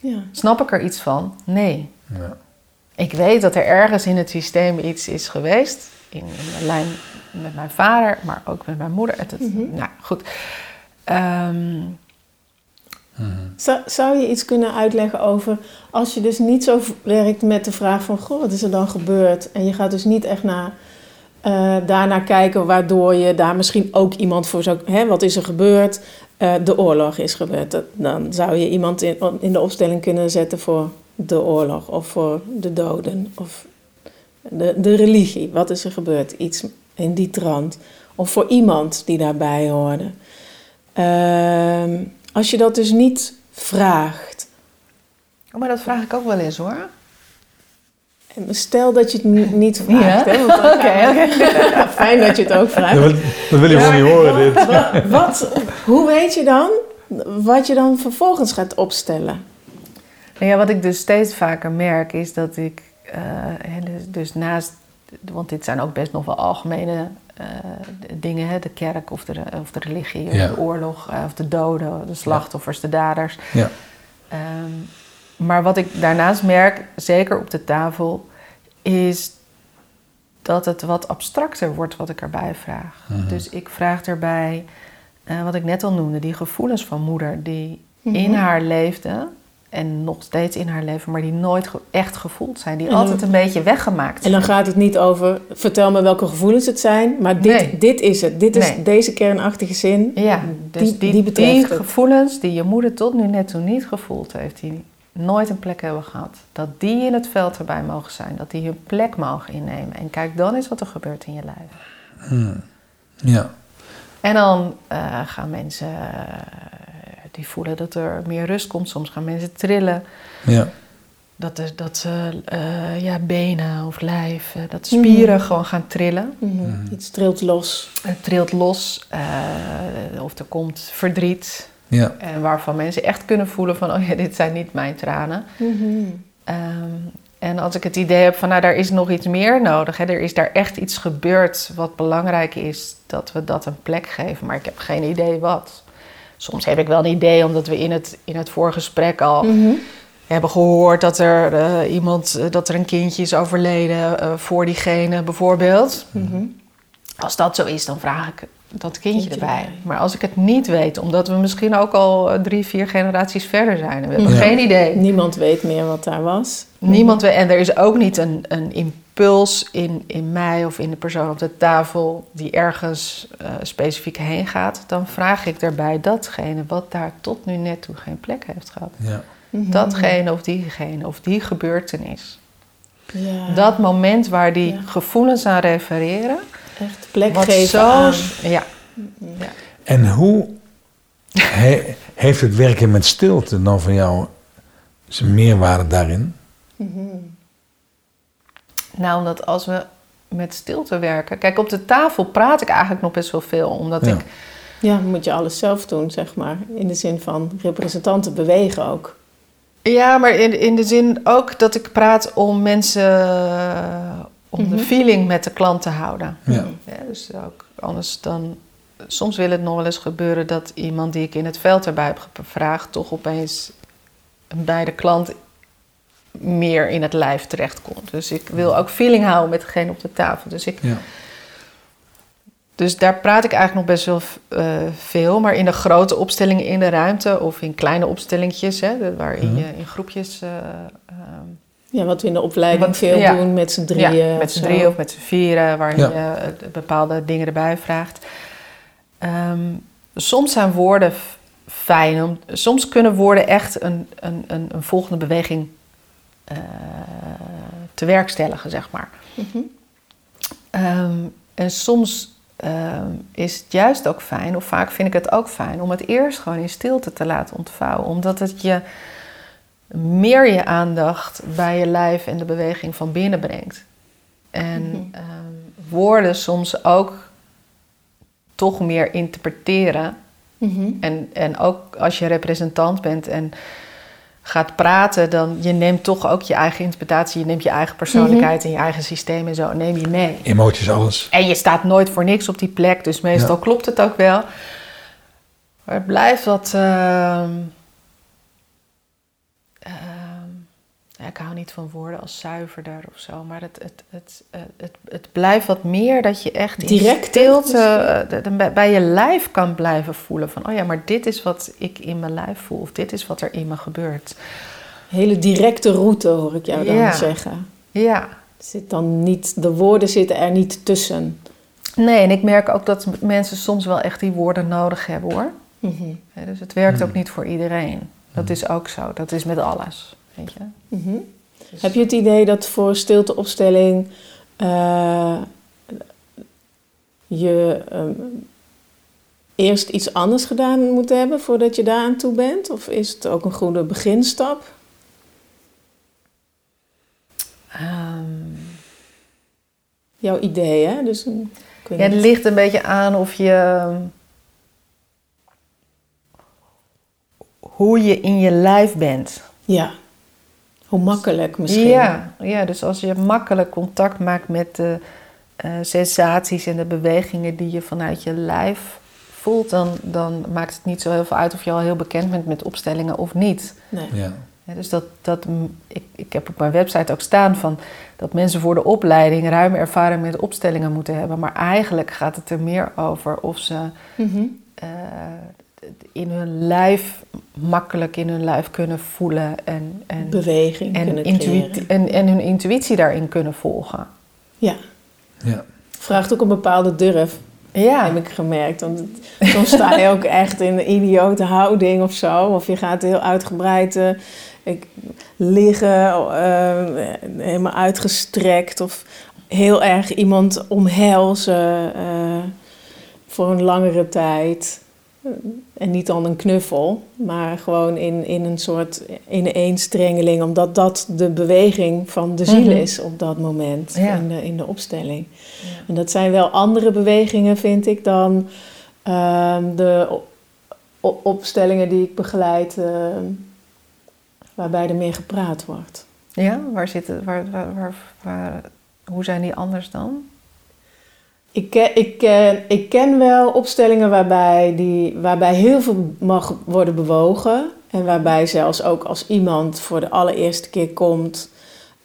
Ja. snap ik er iets van? Nee. Ja. Ik weet dat er ergens in het systeem iets is geweest. In, in de lijn met mijn vader, maar ook met mijn moeder. Het, het- Nou, goed. Ehm, Zou, zou je iets kunnen uitleggen over als je dus niet zo werkt met de vraag van goh, wat is er dan gebeurd? En je gaat dus niet echt naar, eh daarnaar kijken waardoor je daar misschien ook iemand voor zou... Hè, wat is er gebeurd? Eh, de oorlog is gebeurd. Dat, dan zou je iemand in, in de opstelling kunnen zetten voor de oorlog of voor de doden of de, de religie. Wat is er gebeurd? Iets in die trant. Of voor iemand die daarbij hoorde. Ehm, als je dat dus niet vraagt. oh, maar dat vraag ik ook wel eens hoor. En Stel dat je het ni- niet vraagt. Ja? Hè, want dan- Ja, fijn dat je het ook vraagt. Dat wil, dat wil je gewoon niet horen, dit. Wat, wat, hoe weet je dan wat je dan vervolgens gaat opstellen? Nou ja, wat ik dus steeds vaker merk is dat ik dus, dus naast, want dit zijn ook best nog wel algemene eh, dingen, hè, de kerk of de, of de religie, of Ja. de oorlog, eh, of de doden, de slachtoffers, de daders. Ja. Ehm, maar wat ik daarnaast merk, zeker op de tafel, is dat het wat abstracter wordt wat ik erbij vraag. Mhm. Dus ik vraag erbij, eh, wat ik net al noemde, die gevoelens van moeder die Mhm. in haar leefde en nog steeds in haar leven, maar die nooit ge- echt gevoeld zijn, die En dan- altijd een beetje weggemaakt En zijn. dan gaat het niet over, vertel me welke gevoelens het zijn, maar dit, Nee. dit is het. Dit is Nee. deze kernachtige zin. Ja, dus die, die, die die, betreft het. gevoelens die je moeder tot nu net toe niet gevoeld heeft, die, nooit een plek hebben gehad, dat die in het veld erbij mogen zijn, dat die hun plek mogen innemen. En kijk dan eens wat er gebeurt in je lijf. Hmm. Ja. En dan eh, gaan mensen, eh, die voelen dat er meer rust komt. Soms gaan mensen trillen. Ja. Dat, er, dat uh, ja, benen of lijf, dat spieren Mhm. gewoon gaan trillen. Iets trilt los. Het trilt los. eh, of er komt verdriet. Ja. En waarvan mensen echt kunnen voelen van... oh ja, dit zijn niet mijn tranen. Ehm, en als ik het idee heb van, nou, daar is nog iets meer nodig. Hè, er is daar echt iets gebeurd wat belangrijk is, dat we dat een plek geven. Maar ik heb geen idee wat. Soms heb ik wel een idee, omdat we in het, in het voorgesprek al Mhm. hebben gehoord dat er eh, iemand, eh, dat er een kindje is overleden eh, voor diegene bijvoorbeeld. Mhm. Als dat zo is, dan vraag ik dat kindje, Kindje erbij. erbij. Maar als ik het niet weet, omdat we misschien ook al drie, vier generaties verder zijn en we hebben Ja. geen idee. Niemand weet meer wat daar was. Niemand weet, en er is ook niet een, een impuls in, in mij of in de persoon op de tafel die ergens eh, specifiek heen gaat. Dan vraag ik daarbij datgene wat daar tot nu net toe geen plek heeft gehad. Ja. Mhm. Datgene of diegene of die gebeurtenis. Ja. Dat moment waar die Ja. gevoelens aan refereren. Echt plek Wat geven zo. aan. Ja. En hoe he- heeft het werken met stilte dan voor jou zijn meerwaarde daarin? Mhm. Nou, omdat als we met stilte werken. Kijk, op de tafel praat ik eigenlijk nog best wel veel. Omdat Ja. ik Ja, dan moet je alles zelf doen, zeg maar. In de zin van representanten bewegen ook. Ja, maar in, in de zin ook dat ik praat om mensen, eh, om de Mhm. feeling met de klant te houden. Ja. Ja, dus ook anders dan, soms wil het nog wel eens gebeuren dat iemand die ik in het veld erbij heb gevraagd, toch opeens bij de klant meer in het lijf terechtkomt. Dus ik wil ook feeling houden met degene op de tafel. Dus ik Ja. dus daar praat ik eigenlijk nog best wel eh, veel. Maar in de grote opstellingen in de ruimte of in kleine opstellingjes, hè, waarin Mhm. je in groepjes. eh, ehm, Ja, wat we in de opleiding Wat- veel ja. doen met z'n drieën. ja, met of z'n drieën of met z'n vieren, waarin Ja. je eh, bepaalde dingen erbij vraagt. Ehm, soms zijn woorden fijn. Om, soms kunnen woorden echt een, een, een, een volgende beweging eh te werkstelligen, zeg maar. Mhm. Ehm, en soms ehm, is het juist ook fijn, of vaak vind ik het ook fijn, om het eerst gewoon in stilte te laten ontvouwen. Omdat het je meer je aandacht bij je lijf en de beweging van binnen brengt. En Mhm. ehm, woorden soms ook toch meer interpreteren. Mhm. En, en ook als je representant bent en gaat praten, dan je neemt toch ook je eigen interpretatie, je neemt je eigen persoonlijkheid en je eigen systeem en zo, neem je mee. Emoties, alles. En je staat nooit voor niks op die plek, dus meestal Ja. klopt het ook wel. Maar het blijft wat. ehm, ja, ik hou niet van woorden als zuiverder of zo, maar het, het, het, het, het, het blijft wat meer dat je echt Direct, stilte eh, bij- je lijf kan blijven voelen van, oh ja, maar dit is wat ik in mijn lijf voel, of dit is wat er in me gebeurt. Hele directe route hoor ik jou dan Ja. zeggen. Ja, Zit dan niet, de woorden zitten er niet tussen. nee, en ik merk ook dat mensen soms wel echt die woorden nodig hebben hoor. Mhm. Hè, dus het werkt ook niet voor iedereen. Dat is ook zo. Dat is met alles. Weet je? Mhm. Dus- Heb je het idee dat voor stilteopstelling eh, je ehm, eerst iets anders gedaan moet hebben voordat je daar aan toe bent? Of is het ook een goede beginstap? Ehm, Jouw idee, hè? Dus, een- ja, het ligt een beetje aan of je. hoe je in je lijf bent. ja. Hoe makkelijk misschien. Ja, ja, dus als je makkelijk contact maakt met de eh, sensaties en de bewegingen die je vanuit je lijf voelt, dan, dan maakt het niet zo heel veel uit of je al heel bekend bent met opstellingen of niet. Nee. Ja. Ja, dus dat, dat, mm, ik, ik heb op mijn website ook staan van dat mensen voor de opleiding ruime ervaring met opstellingen moeten hebben. Maar eigenlijk gaat het er meer over of ze Mhm. eh, in hun lijf makkelijk in hun lijf kunnen voelen en, en, Beweging en, kunnen intuï- creëren. en, en hun intuïtie daarin kunnen volgen. Ja. Ja. Vraagt ook een bepaalde durf, Ja, heb ik gemerkt. Want het- soms sta je ook echt in een idiote houding of zo. Of je gaat heel uitgebreid eh, ik liggen, eh, helemaal uitgestrekt of heel erg iemand omhelzen eh, voor een langere tijd. En niet dan een knuffel, maar gewoon in, in een soort ineenstrengeling, omdat dat de beweging van de ziel Mhm. is op dat moment Ja. in, de, in de opstelling. En dat zijn wel andere bewegingen, vind ik, dan ehm, de opstellingen die ik begeleid, ehm, waarbij er meer gepraat wordt. Ja, waar zitten, waar, waar, waar- hoe zijn die anders dan? Ik ken, ik, ik ken wel opstellingen waarbij, die, waarbij heel veel mag worden bewogen. En waarbij zelfs ook als iemand voor de allereerste keer komt,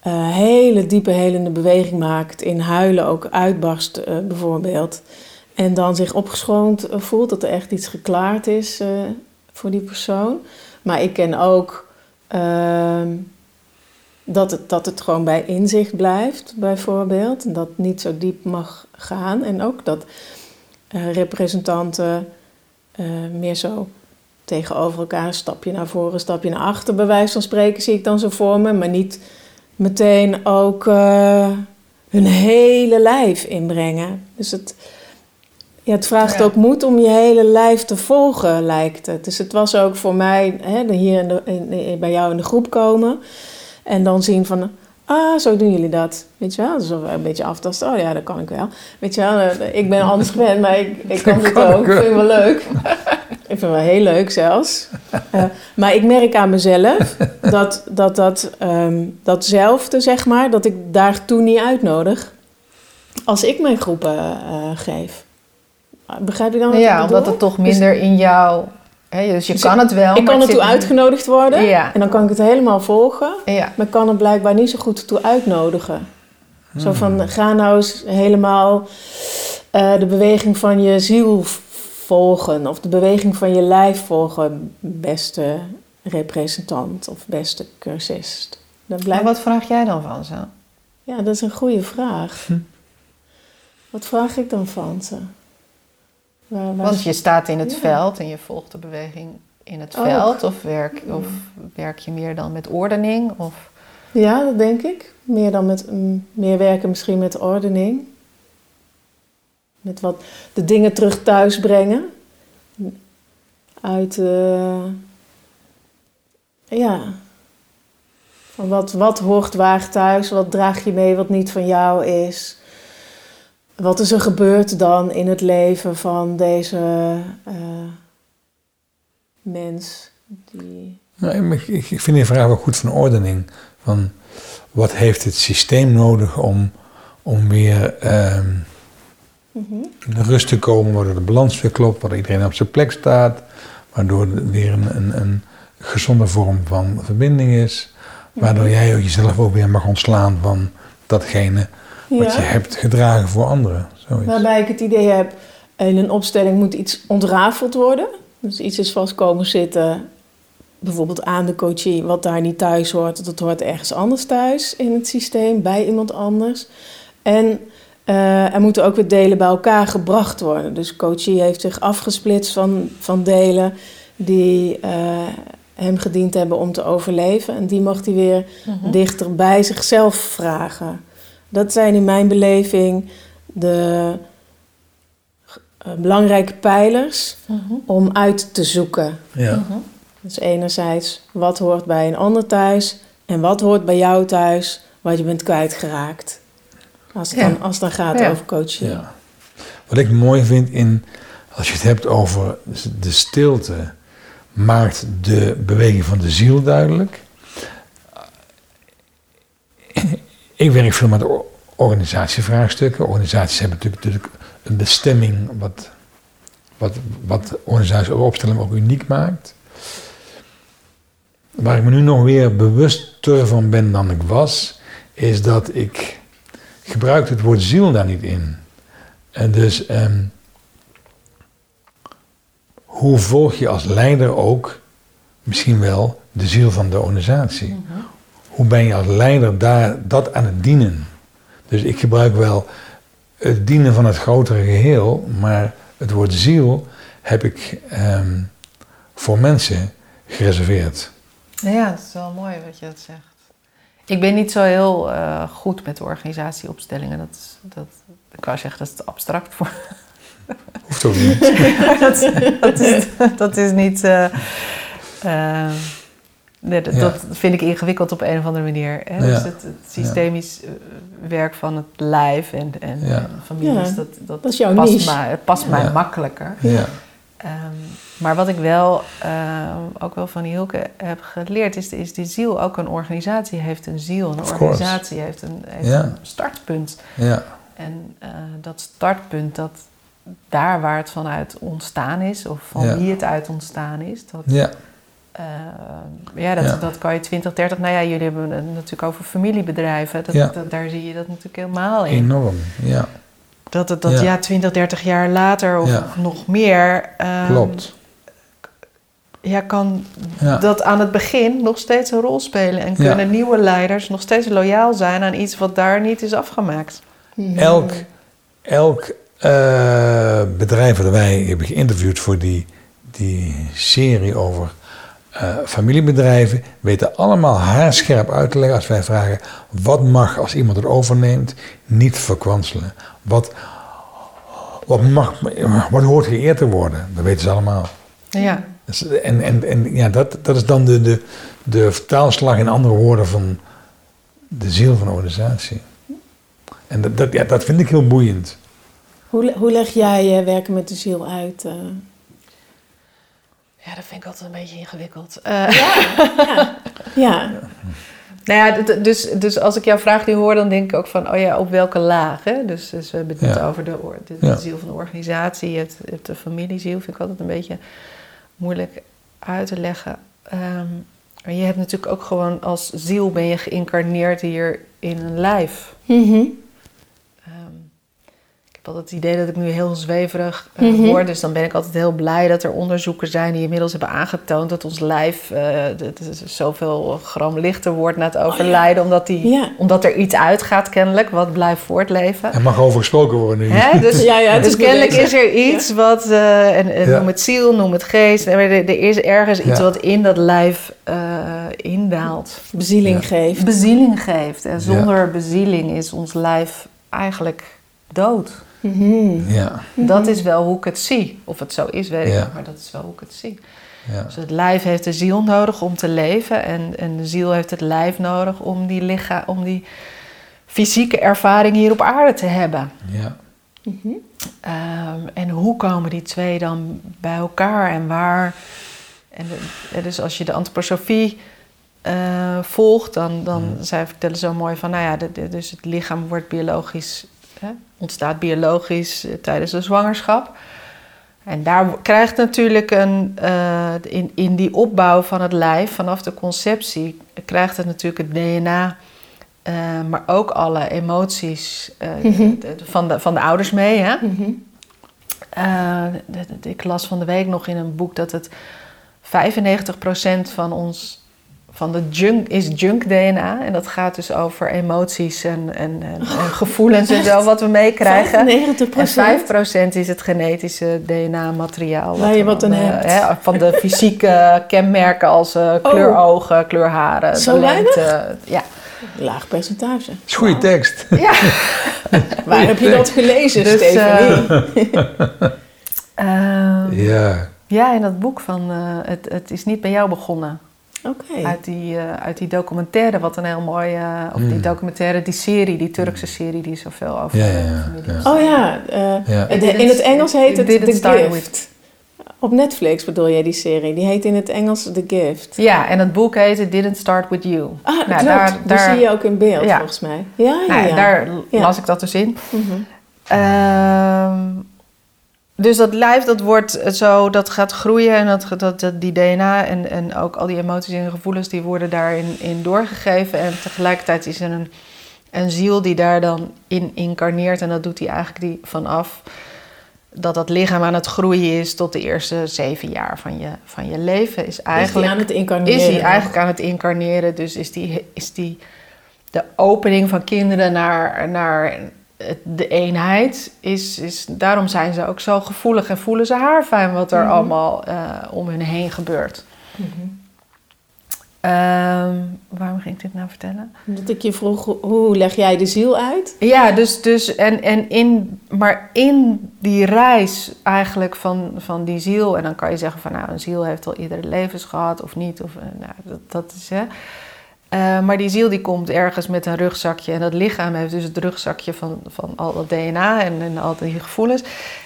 eh hele diepe helende beweging maakt, in huilen ook uitbarst eh, bijvoorbeeld. En dan zich opgeschoond eh, voelt, dat er echt iets geklaard is voor die persoon. Maar ik ken ook ehm, dat, het, dat het gewoon bij inzicht blijft, bijvoorbeeld. Dat niet zo diep mag gaan. En ook dat eh, representanten eh, meer zo tegenover elkaar, een stapje naar voren, een stapje naar achter, bij wijze van spreken, zie ik dan zo voor me. Maar niet meteen ook eh, hun hele lijf inbrengen. Dus het, ja, het vraagt Ja. ook moed om je hele lijf te volgen, lijkt het. Dus het was ook voor mij, hè, hier in de, in- in- bij jou in de groep komen en dan zien van, ah, zo doen jullie dat. Weet je wel, dus een beetje aftasten. Oh ja, dat kan ik wel. Weet je wel, eh, ik ben anders gewend, maar ik, ik kan dit ook. Ik vind het wel leuk. ik vind het wel heel leuk zelfs. Eh, maar ik merk aan mezelf dat, dat, dat ehm, datzelfde, zeg maar, dat ik daartoe niet uitnodig als ik mijn groepen eh, geef. Begrijp je dan wat ik Ja, omdat het toch minder in jou... Hè, dus je Dus kan het wel, Ik kan het ertoe zit- uitgenodigd worden Ja. en dan kan ik het helemaal volgen. Ja, Maar ik kan het blijkbaar niet zo goed toe uitnodigen. Zo Hmm. van, ga nou eens helemaal eh, de beweging van je ziel volgen. Of de beweging van je lijf volgen, beste representant of beste cursist. Dat maar blijkt... wat vraag jij dan van ze? Ja, dat is een goede vraag. Wat vraag ik dan van ze? Waar, waar- Want je staat in het Ja. veld en je volgt de beweging in het Ook. veld. Of werk, of werk je meer dan met ordening? Of... Ja, dat denk ik. Meer dan met mm, meer werken misschien met ordening. Met wat de dingen terug thuis brengen. Uit eh, ja. Van wat, wat hoort waar thuis? Wat draag je mee wat niet van jou is? Wat is er gebeurd dan in het leven van deze eh, mens? Die... Nou, ik, ik vind die vraag wel goed van ordening. Van wat heeft het systeem nodig om, om weer ehm, Mhm. in rust te komen, waardoor de balans weer klopt, waardoor iedereen op zijn plek staat, waardoor er weer een, een, een gezonde vorm van verbinding is, waardoor jij ook jezelf ook weer mag ontslaan van datgene wat je hebt gedragen voor anderen. Zoiets. Waarbij ik het idee heb, in een opstelling moet iets ontrafeld worden. Dus iets is vast komen zitten, bijvoorbeeld aan de coachie, wat daar niet thuis hoort. Dat hoort ergens anders thuis in het systeem, bij iemand anders. En eh, er moeten ook weer delen bij elkaar gebracht worden. Dus coachie heeft zich afgesplitst van, van delen die eh, hem gediend hebben om te overleven. En die mag hij weer dichter bij zichzelf vragen. Dat zijn in mijn beleving de eh, belangrijke pijlers om uit te zoeken. Ja. Dus enerzijds, wat hoort bij een ander thuis en wat hoort bij jou thuis, wat je bent kwijtgeraakt. Als het, Ja. dan, als het dan gaat Ja. over coaching. Ja. Wat ik mooi vind in, als je het hebt over de stilte, maakt de beweging van de ziel duidelijk. Ik werk veel met or- organisatievraagstukken. Organisaties hebben natuurlijk, een bestemming wat, wat, wat organisaties opstelling ook uniek maakt. Waar ik me nu nog weer bewuster van ben dan ik was, is dat ik gebruik het woord ziel daar niet in. En dus ehm, hoe volg je als leider ook misschien wel de ziel van de organisatie? Hoe ben je als leider daar dat aan het dienen? Dus ik gebruik wel het dienen van het grotere geheel, maar het woord ziel heb ik ehm, voor mensen gereserveerd. Ja, dat is wel mooi wat je dat zegt. Ik ben niet zo heel eh, goed met organisatieopstellingen. Dat, is- dat, ik wou zeggen, dat is te abstract voor. Hoeft ook niet. dat, dat, is, dat is niet. eh, eh, nee, dat, Ja. dat vind ik ingewikkeld op een of andere manier. Hè? Ja. Dus het, het systemisch eh, werk van het lijf en, en, Ja. en families, Ja, dat, dat, dat is jouw past, mij, het past mij makkelijker. Ja, Ehm, maar wat ik wel ehm, ook wel van Hielke heb geleerd, is, is die ziel ook een organisatie heeft een ziel. Een Of course. organisatie heeft een, heeft Ja. een startpunt. ja, En eh, dat startpunt, dat daar waar het vanuit ontstaan is, of van Ja. wie het uit ontstaan is, dat, ja, eh, ja, dat, Ja. dat kan je 20, 30, nou ja, jullie hebben het natuurlijk over familiebedrijven, dat, Ja. dat- daar zie je dat natuurlijk helemaal in. enorm. Ja, Dat het dat Ja. ja. 20, 30 jaar later of Ja. nog meer. ehm, klopt. Ja, kan Ja. dat aan het begin nog steeds een rol spelen. En Ja. kunnen nieuwe leiders nog steeds loyaal zijn aan iets wat daar niet is afgemaakt. Elk, elk eh, bedrijf dat wij hebben geïnterviewd voor die, die serie over eh, familiebedrijven, weten allemaal haarscherp uit te leggen als wij vragen: wat mag als iemand het overneemt niet verkwanselen? Wat, wat, mag, wat hoort geëerd te worden? Dat weten ze allemaal. Ja, Dus, En, en, en ja, dat, dat is dan de, de, de vertaalslag in andere woorden van de ziel van de organisatie. En dat, dat, ja, dat vind ik heel boeiend. Hoe, hoe leg jij eh, werken met de ziel uit? Ja dat vind ik altijd een beetje ingewikkeld. Eh, Ja, nou ja, dus, dus als ik jouw vraag nu hoor, dan denk ik ook van, oh ja, op welke laag? Hè? Dus, dus we hebben het net Ja. over de, de, de Ja. ziel van de organisatie, je hebt, je hebt de familieziel, vind ik altijd een beetje moeilijk uit te leggen. Ehm, maar je hebt natuurlijk ook gewoon als ziel ben je geïncarneerd hier in een lijf. Ik heb altijd het idee dat ik nu heel zweverig eh, Mhm. word. Dus dan ben ik altijd heel blij dat er onderzoeken zijn die inmiddels hebben aangetoond dat ons lijf eh, dat zoveel gram lichter wordt na het overlijden. omdat, die, Ja. omdat er iets uitgaat kennelijk wat blijft voortleven. Er mag over gesproken worden nu. Hè? Dus, Ja, ja, het dus kennelijk is er iets wat, eh, en, en Ja. noem het ziel, noem het geest. Er, er is ergens iets Ja. wat in dat lijf eh, indaalt. bezieling Ja. geeft. Bezieling geeft. En zonder bezieling is ons lijf eigenlijk dood. Mhm. Ja, Dat is wel hoe ik het zie. Of het zo is, weet ik niet, maar dat is wel hoe ik het zie. ja, Dus het lijf heeft de ziel nodig om te leven. En, en de ziel heeft het lijf nodig om die, licha, om die fysieke ervaring hier op aarde te hebben. ja, Mhm. Ehm, en hoe komen die twee dan bij elkaar en waar? En de- dus als je de antroposofie eh, volgt, dan, dan zij vertellen zo mooi van, nou ja, de- de- dus het lichaam wordt biologisch, hè, ontstaat biologisch eh, tijdens de zwangerschap. En daar krijgt natuurlijk een, eh, in, in die opbouw van het lijf, vanaf de conceptie, krijgt het natuurlijk het DNA, eh, maar ook alle emoties Mhm. de- de- van, de, van de ouders mee. Hè? Mhm. Ik las van de week nog in een boek dat het 95% van ons van de junk is junk DNA. En dat gaat dus over emoties en, en, en, en gevoelens en zo wat we meekrijgen. 95 En 5% is het genetische DNA-materiaal. Waar je wat aan hebt. Oh. van de fysieke kenmerken als eh, kleur ogen, kleur haren. Zo lengte. Ja. Laag percentage. Dat is goede tekst. ja. Waar heb je dat gelezen, Dus, Stefanie? Ehm, Ja, ja, in dat boek van eh, het, het is niet bij jou begonnen. Oké. Uit, die, eh, uit die documentaire, wat een heel mooi... eh, of die Mm. documentaire, die serie, die Turkse serie... die zoveel over Ja, ja, ja, familie ja. is. Oh ja, eh, ja. de- in het Engels heet het The Gift. with- Op Netflix bedoel jij die serie? Die heet in het Engels The Gift. Ja, en het boek heet It Didn't Start With You. Ah, Nou, klopt. daar- daar- zie je ook in beeld, Ja. volgens mij. Ja, ja, Nou, ja. daar Ja. las ik dat dus in. Mhm. Ehm, dus dat lijf, dat wordt zo, dat gaat groeien en dat, dat, dat die DNA en, en ook al die emoties en gevoelens, die worden daarin in doorgegeven. En tegelijkertijd is er een, een ziel die daar dan in incarneert en dat doet hij eigenlijk die vanaf dat dat lichaam aan het groeien is tot de eerste zeven jaar van je, van je leven. Is eigenlijk is aan het incarneren? is hij eigenlijk aan het incarneren. Dus is die, is die de opening van kinderen naar, naar de eenheid. Is, is, daarom zijn ze ook zo gevoelig en voelen ze haar fijn wat er Mhm. allemaal eh, om hun heen gebeurt. Mhm. Ehm, waarom ging ik dit nou vertellen? Dat ik je vroeg, hoe- hoe leg jij de ziel uit? Ja, dus, dus en, en in, maar in die reis eigenlijk van, van die ziel, en dan kan je zeggen van nou, een ziel heeft al iedere levens gehad of niet, of, eh, nou, dat, dat is hè. Eh, maar die ziel die komt ergens met een rugzakje en dat lichaam heeft dus het rugzakje van, van al dat DNA en, en al die gevoelens.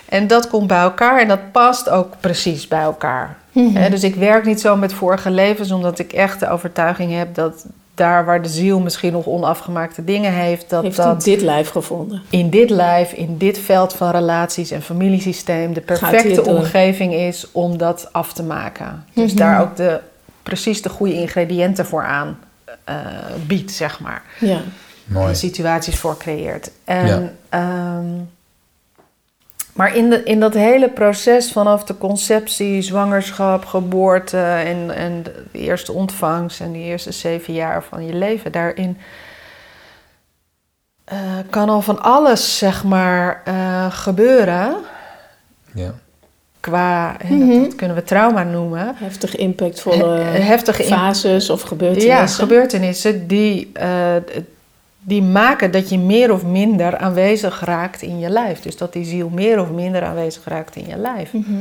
En dat komt bij elkaar en dat past ook precies bij elkaar. Hè, dus ik werk niet zo met vorige levens, omdat ik echt de overtuiging heb dat daar waar de ziel misschien nog onafgemaakte dingen heeft, dat Heeft dat hij dit lijf gevonden? in dit lijf, in dit veld van relaties en familiesysteem de perfecte omgeving is om dat af te maken. Dus daar ook de, precies de goede ingrediënten voor aan biedt, zeg maar. Ja. Mooi. En situaties voor creëert. En, Ja. ehm, maar in, de, in dat hele proces vanaf de conceptie, zwangerschap, geboorte en, en de eerste ontvangst en die eerste zeven jaar van je leven, daarin eh, kan al van alles, zeg maar, eh, gebeuren. Ja. Qua, dat, Mhm. dat kunnen we trauma noemen. Heftig impactvolle in- fases of Ja, gebeurtenissen. gebeurtenissen die, eh, die maken dat je meer of minder aanwezig raakt in je lijf. Dus dat die ziel meer of minder aanwezig raakt in je lijf. Mhm.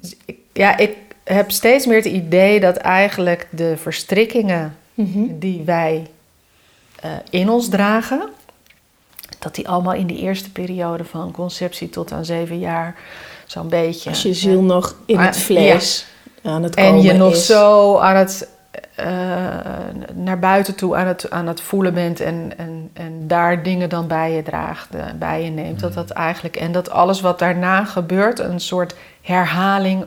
Dus ik, ja, ik heb steeds meer het idee dat eigenlijk de verstrikkingen Mhm. die wij eh, in ons dragen, dat die allemaal in die eerste periode van conceptie tot aan zeven jaar zo'n beetje. Als je ziel nog in het vlees aan het En komen je nog is. zo aan het, eh, naar buiten toe aan het, aan het voelen bent en, en, en daar dingen dan bij je draagt, eh, bij je neemt. Dat dat eigenlijk, en dat alles wat daarna gebeurt een soort herhaling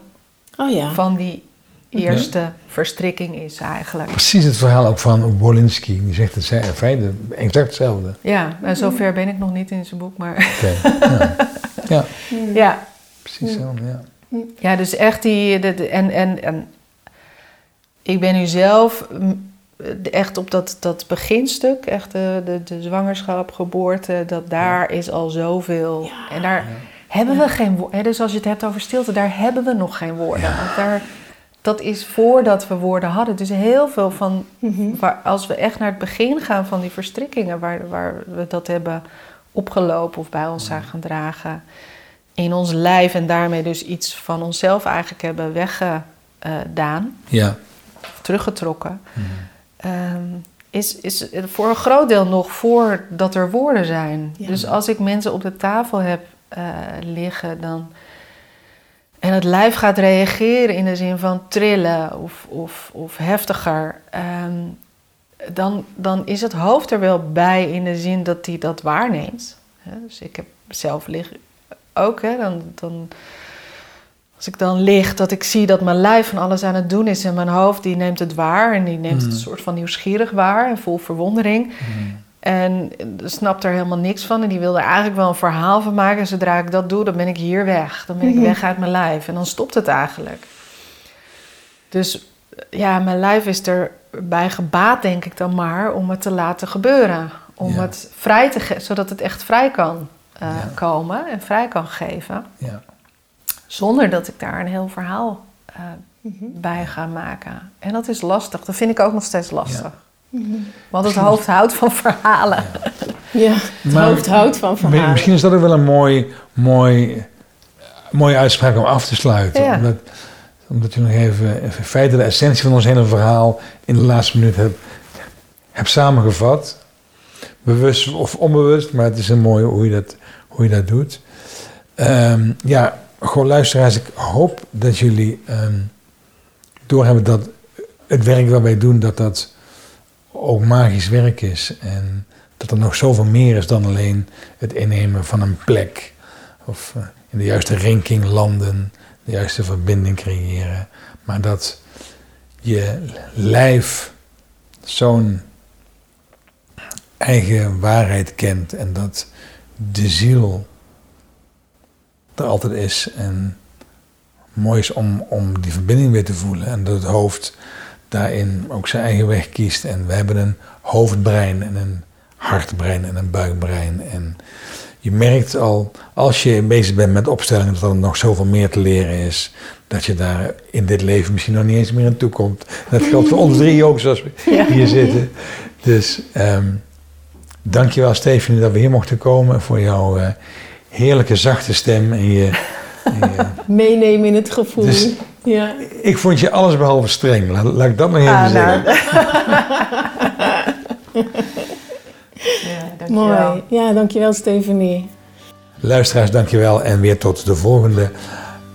Oh ja. van die eerste verstrikking is eigenlijk. Precies het verhaal ook van Wolinski. Die zegt het zij- in feite exact hetzelfde. Ja, en zover ben ik nog niet in zijn boek, maar Oké. Ja. ja, ja. Precies zo. Ja. Ja, dus echt die. De, de- en, en, en ik ben nu zelf mm, echt op dat, dat beginstuk, echt de, de, de zwangerschap, geboorte, dat daar is al zoveel. Ja. En daar hebben we geen woorden. Dus als je het hebt over stilte, daar hebben we nog geen woorden. Want daar, dat is voordat we woorden hadden. Dus heel veel van. Mhm. Waar, als we echt naar het begin gaan van die verstrikkingen, waar, waar we dat hebben opgelopen of bij ons zijn gaan dragen in ons lijf en daarmee dus iets van onszelf eigenlijk hebben weggedaan, ja. of teruggetrokken, ehm, is, is voor een groot deel nog voordat er woorden zijn. Ja. Dus als ik mensen op de tafel heb eh, liggen, dan. En het lijf gaat reageren in de zin van trillen of, of, of heftiger. ehm, dan, dan is het hoofd er wel bij in de zin dat hij dat waarneemt. Hè, Dus ik heb zelf liggen ook, hè, dan, dan, als ik dan lig, dat ik zie dat mijn lijf van alles aan het doen is en mijn hoofd die neemt het waar en die neemt het Mhm. een soort van nieuwsgierig waar en vol verwondering. Mhm. En snapt er helemaal niks van. En die wil er eigenlijk wel een verhaal van maken. En zodra ik dat doe, dan ben ik hier weg. Dan ben ik Mhm. weg uit mijn lijf. En dan stopt het eigenlijk. Dus ja, mijn lijf is erbij gebaat, denk ik dan maar, om het te laten gebeuren. Om Ja. het vrij te geven, zodat het echt vrij kan eh, Ja. komen en vrij kan geven. Ja. Zonder dat ik daar een heel verhaal eh, Mhm. bij ga maken. En dat is lastig. Dat vind ik ook nog steeds lastig. Mhm. Want het hoofd houdt van verhalen. Ja, het Maar- hoofd houdt van verhalen. Misschien is dat ook wel een mooi, mooi, mooie uitspraak om af te sluiten. Ja. Omdat, omdat je nog even in feite de essentie van ons hele verhaal in de laatste minuut hebt, hebt samengevat. Bewust of onbewust, maar het is een mooie hoe je dat, hoe je dat doet. Ehm, ja, gewoon luisteraars, ik hoop dat jullie ehm, doorhebben dat het werk wat wij doen, dat dat ook magisch werk is. En dat er nog zoveel meer is dan alleen het innemen van een plek. Of eh, in de juiste ranking landen, de juiste verbinding creëren. Maar dat je lijf zo'n eigen waarheid kent en dat de ziel er altijd is en mooi is om, om die verbinding weer te voelen en dat het hoofd daarin ook zijn eigen weg kiest en we hebben een hoofdbrein en een hartbrein en een buikbrein en je merkt al, als je bezig bent met opstellingen, dat er nog zoveel meer te leren is. Dat je daar in dit leven misschien nog niet eens meer aan toe komt. Dat geldt voor ons drie ook, zoals we hier zitten. Dus um, dankjewel Stephanie dat we hier mochten komen voor jouw uh, heerlijke zachte stem en je... Meenemen in het gevoel. Dus ja. Ik vond je alles behalve streng. Laat, laat ik dat maar even ah, zeggen. Nou. ja, dankjewel. Mooi. Ja, dankjewel Stephanie. Luisteraars, dankjewel. En weer tot de volgende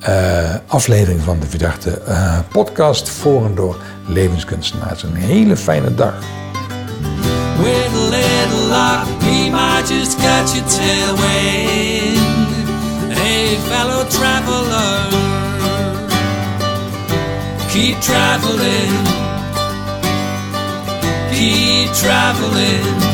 uh, aflevering van de Verdachte uh, podcast voor en door levenskunstenaars. Een hele fijne dag. Luck, we might just catch your tailwind. Hey, fellow traveler, keep traveling, keep traveling.